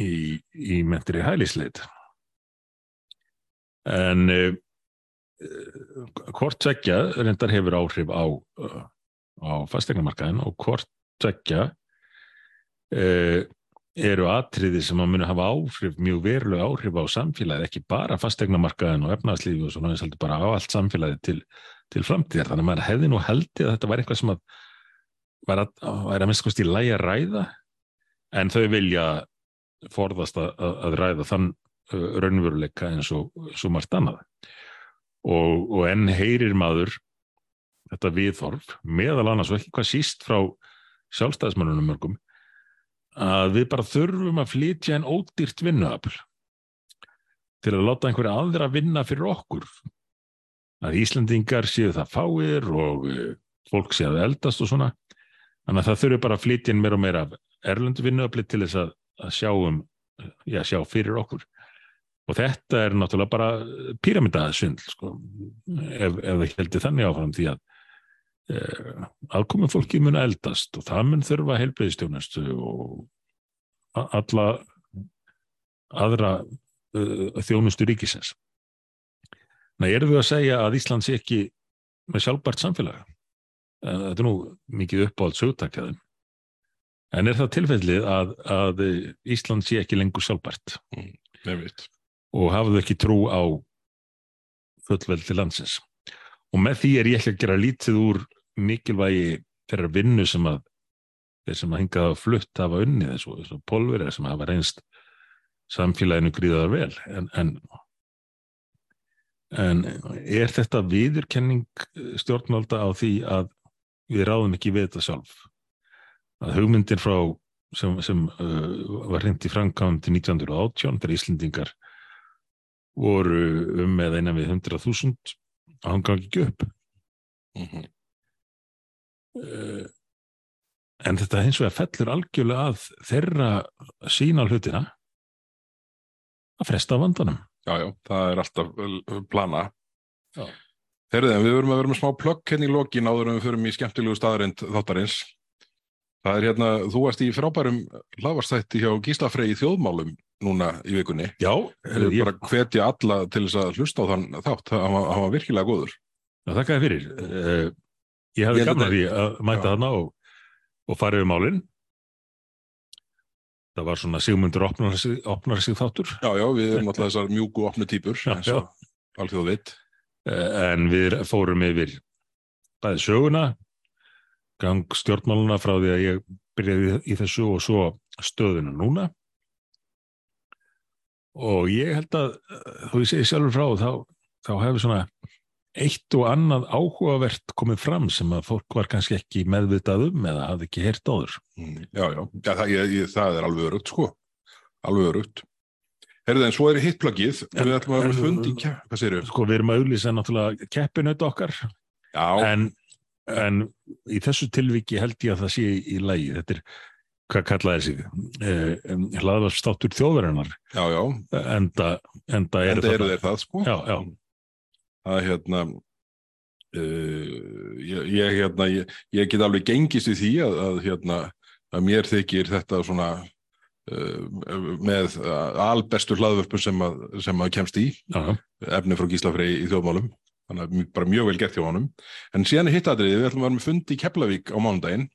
í, í mentri hælisleit. En uh, hvort tvekja reyndar hefur áhrif á, uh, á fastegnamarkaðin og hvort tvekja uh, eru atriði sem að muni hafa áhrif, mjög verulega áhrif á samfélagið, ekki bara fastegnamarkaðin og efnarslífi og svona, heldur bara á allt samfélagið til, til framtíðar. Þannig að maður hefði nú haldið að þetta var eitthvað sem að var að, að minnst kosti í lægi að ræða, en þau vilja forðast að, að ræða þann raunveruleika eins og, svo margt annað. Og, og enn heyrir maður þetta viðhorf, meðal annars og ekki hvað síst frá sjálfstæðismannunum mörgum, að við bara þurfum að flytja en ódýrt vinnuafl til að láta einhverja aðra vinna fyrir okkur. Að Íslandingar séu það fáir og uh, fólk séu að eldast og svona. Þannig að það þurfum bara að flytja inn meira og meira erlendu vinnuafli til þess að, að sjá, um, já, sjá fyrir okkur. Og þetta er náttúrulega bara píramidasvindl, sko, ef, ef það heldur þannig áfram því að Eh, aðkominn fólki mun eldast og það mun þurfa heilbreyðistjónustu og alla aðra uh, þjónustu ríkisins. Nei, erum við að segja að Ísland sé ekki með sjálfbært samfélag? Eh, þetta er nú mikið uppáhald sögtakjaðum. En er það tilfellið að, að Ísland sé ekki lengur sjálfbært? Mm, og hafðu ekki trú á fullveldi landsins? Og með því er ég ekki að gera lítið úr mikilvægi þeirra vinnu sem að þeir sem að hingað að flutt hafa unnið eins og, og polverið sem hafa reynst samfélaginu gríðaðar vel. En, en, en er þetta viðurkenning stjórnvalda á því að við ráðum ekki við þetta sjálf? Að hugmyndir frá sem, sem uh, var hreint í framkvæm til 1918 þegar Íslendingar voru um með einan við 100.000 að hann gaf ekki upp. Mm -hmm. Eh, en þetta hins vegar fellur algjörlega að þeirra sína hlutina að fresta vandanum. Já, já, það er alltaf plana. Þeirriðin, við verum að vera með smá plökk henni hérna í lokin áður en við förum í skemmtilegu staðarind þáttarins. Það er hérna, þú varst í frábærum hlavarstætti hjá Gíslafrey í þjóðmálum núna í vikunni. Já. Við ég... bara hvetja alla til þess að hlusta á þann þátt, það var virkilega góður. Já, þakka þér fyrir. Ég hefði gaman því að mæta þarna og, og fara yfir málinn. Það var svona Sigmundur opnar opnar sig þáttur. Já, já, við erum alltaf þessar mjúku opnu týpur, eins og allþjóð veit. Eh, en við fórum yfir bæði söguna, gang stjórnmáluna frá því að ég byrjaði í þessu og svo stöðuna núna. Og ég held að, þú sé sjálfur frá, þá, þá hefur svona eitt og annað áhugavert komið fram sem að fólk var kannski ekki meðvitað um eða hafði ekki heyrt áður. Mm, já, já, já það, ég, ég, það er alveg örugt, sko. Alveg örugt. Herðið, en svo er hittplagið, við ætlum að vera fundi í kepp, hvað séru? Sko, við erum að auðvisa náttúrulega keppinaut okkar, já. En, en í þessu tilviki held ég að það sé í lægi. Þetta er, hvað kallaði þessi, eh, hlaðvarstáttur þjóðverðarnar. Já, já. Enda, enda eru það. Enda eru þeir það, sko. Já, já að hérna uh, ég, ég, hérna, ég, ég get alveg gengist í því að, að, hérna, að mér þykir þetta svona uh, með albestu hlaðvörpun sem, sem að kemst í Aha. efni frá Gíslafrei í þjóðmálum. Þannig að bara mjög vel gert hjá honum. En síðan er hittadriðið, við ætlum að vera með fundi í Keflavík á mánudaginn.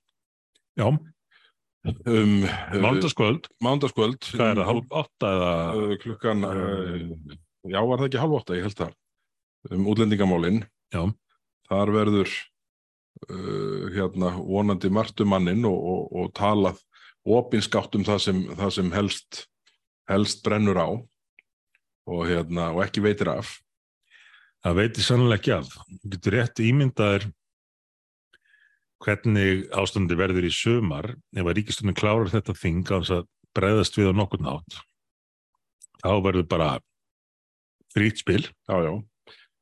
Já. Um, Mándaskvöld Mándaskvöld Hvað er það, halv åtta eða? Klukkan, uh, já var það ekki halv åtta, ég held það um útlendingamálinn þar verður uh, hérna vonandi martumannin og, og, og talað opinskátt um það sem, það sem helst, helst brennur á og, hérna, og ekki veitir af. Það veitir sannlega ekki af. Getur rétt ímyndaður hvernig ástandi verður í sömar ef að ríkistunum klárar þetta þing að breyðast við á nokkur nátt þá verður bara frýtt spil. Já, já.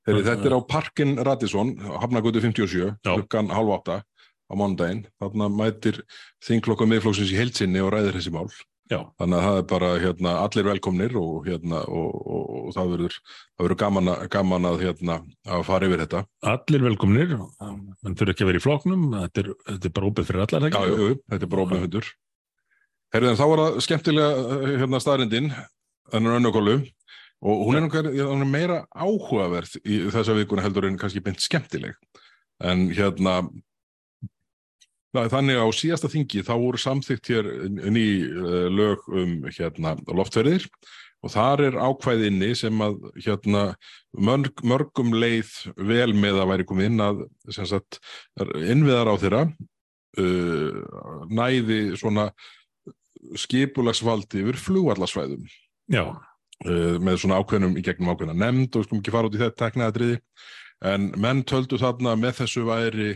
Þeirri, þetta er á Parkin Radisson, Hafnagötu 57, klukkan halv átta á mánudaginn. Þarna mætir þinglokkum miðflóksins í heilsinni og ræðir þessi mál. Já. Þannig að það er bara hérna, allir velkomnir og, hérna, og, og, og það verður gaman, gaman að, hérna, að fara yfir þetta. Allir velkomnir, en þurfa ekki að vera í floknum, þetta er, þetta er bara óbyrð fyrir allar? Já, jú, þetta er bara óbyrð fyrir. Herðin, þá var það skemmtilega hérna, staðrindin, þannig að önnugólu. Og hún er, er meira áhugaverð í þessa vikuna heldur en kannski beint skemmtileg. En hérna, þannig á síðasta þingi þá voru samþygt hér ný uh, lög um hérna loftverðir og þar er ákvæðinni sem að hérna mörg, mörgum leið vel með að væri komið inn að sagt, innviðar á þeirra uh, næði svona skipulagsvaldi yfir flugvallarsvæðum. Já, með svona ákveðnum í gegnum ákveðna nefnd og við skulum ekki fara út í þetta teknaðatriði en menn töldu þarna með þessu væri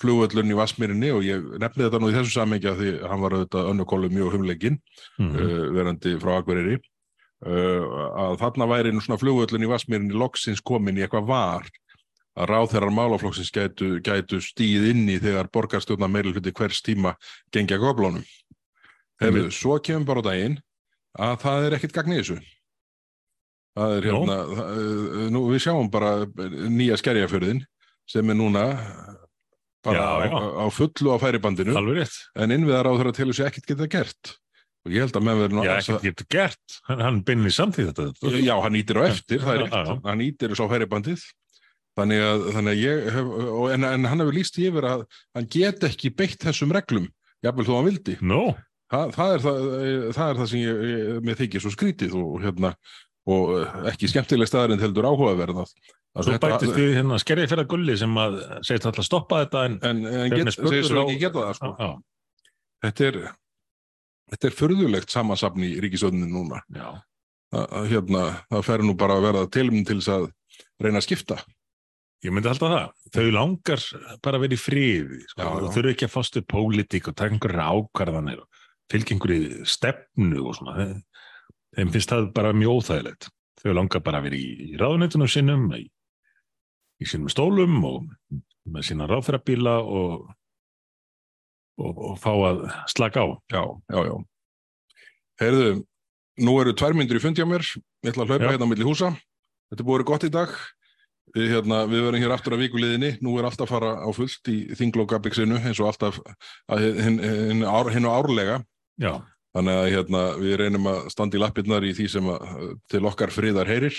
flugvöllun í Vasmírinni og ég nefni þetta nú í þessu samengja því hann var auðvitað önnukólu mjög humlegin mm uh, verandi frá Akureyri uh, að þarna væri nú svona flugvöllun í Vasmírinni loksins komin í eitthvað var að ráðherrar málaflokksins gætu, gætu stíð inn í þegar borgarstjórna meiri hluti hvers tíma gengja goblónum. Hefur, svo kemur bara daginn að það er ekkit gagn í þessu. Það er hérna, nú við sjáum bara nýja skerjafjörðin sem er núna bara Já, já. Á, á fullu á færibandinu en innviðar á þeirra telur sér ekkit geta gert. Og ég held að menn verður ekkert getur gert. Hann, hann beinni samtíð þetta. Já, hann ítir á eftir, það er rétt. Hann ítir svo færibandið. Þannig að, þannig að ég hef, en, en hann hefur líst yfir að hann get ekki beitt þessum reglum, jafnvel þó hann vildi. Nú, Þa, það, er það, það er það sem ég, ég, mér þykir svo skrítið og, hérna, og eh, ekki skemmtileg staðarinn heldur áhugaverðað. Að svo bætist við hérna skerðið fyrir gulli sem að segist alltaf stoppa þetta en En, en þegar get, segir svo á- ekki geta það, sko. Já, Þetta er, þetta er förðulegt samansafn í ríkisöðinu núna. Að, að, hérna, það fer nú bara að verða tilum til þess að reyna að skipta. ég myndi alltaf það. Þau langar bara að vera í friði. Sko. Þau þurfu ekki að við pólitík og taka einhverja ákvarðanir og fylgja einhverju stefnu og svona. Þeim- finnst það bara mjög óþægilegt. Þau langar bara að vera í, í ráðunitunum sinnum, í, í sínum stólum og með sína ráðferðabíla og, og, og fá að slaka á. Já, já, já. Heyrðu, nú eru tvær myndir í fundi á mér, ég ætla að hlaupa Já. hérna á milli húsa. Þetta búið að vera gott í dag. Við, hérna, við verðum hér aftur að vikuliðinni, nú er alltaf að fara á fullt í þinglókabixinu eins og alltaf hinn, hinn árlega. Já, Þannig að hérna, við reynum að standa í lappirnar í því sem að, til okkar friðar heyrir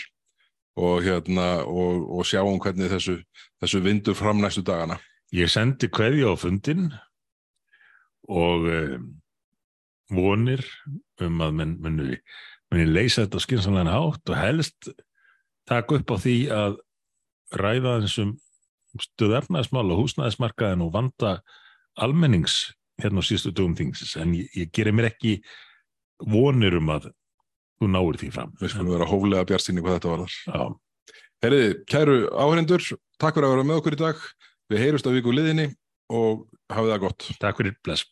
og, hérna, og, og sjáum hvernig þessu, þessu vindur fram næstu dagana. Ég sendi kveðja á fundin og um, vonir um að menn muni, muni leysa þetta skynsamlega hátt og helst taka upp á því að ræða þessum stöð efnaðismál og húsnæðismarkaðin og vanda almennings hérna á síðustu dögum þingsins en ég, ég gerir mér ekki vonir um að þú náir því fram. Við skulum vera hóflega bjartsinni hvað þetta. Já, Herriði, kæru áhrendur, takk fyrir að vera með okkur í dag. Við heyrust á viku liðinni og hafið það gott. takk fyrir, bless.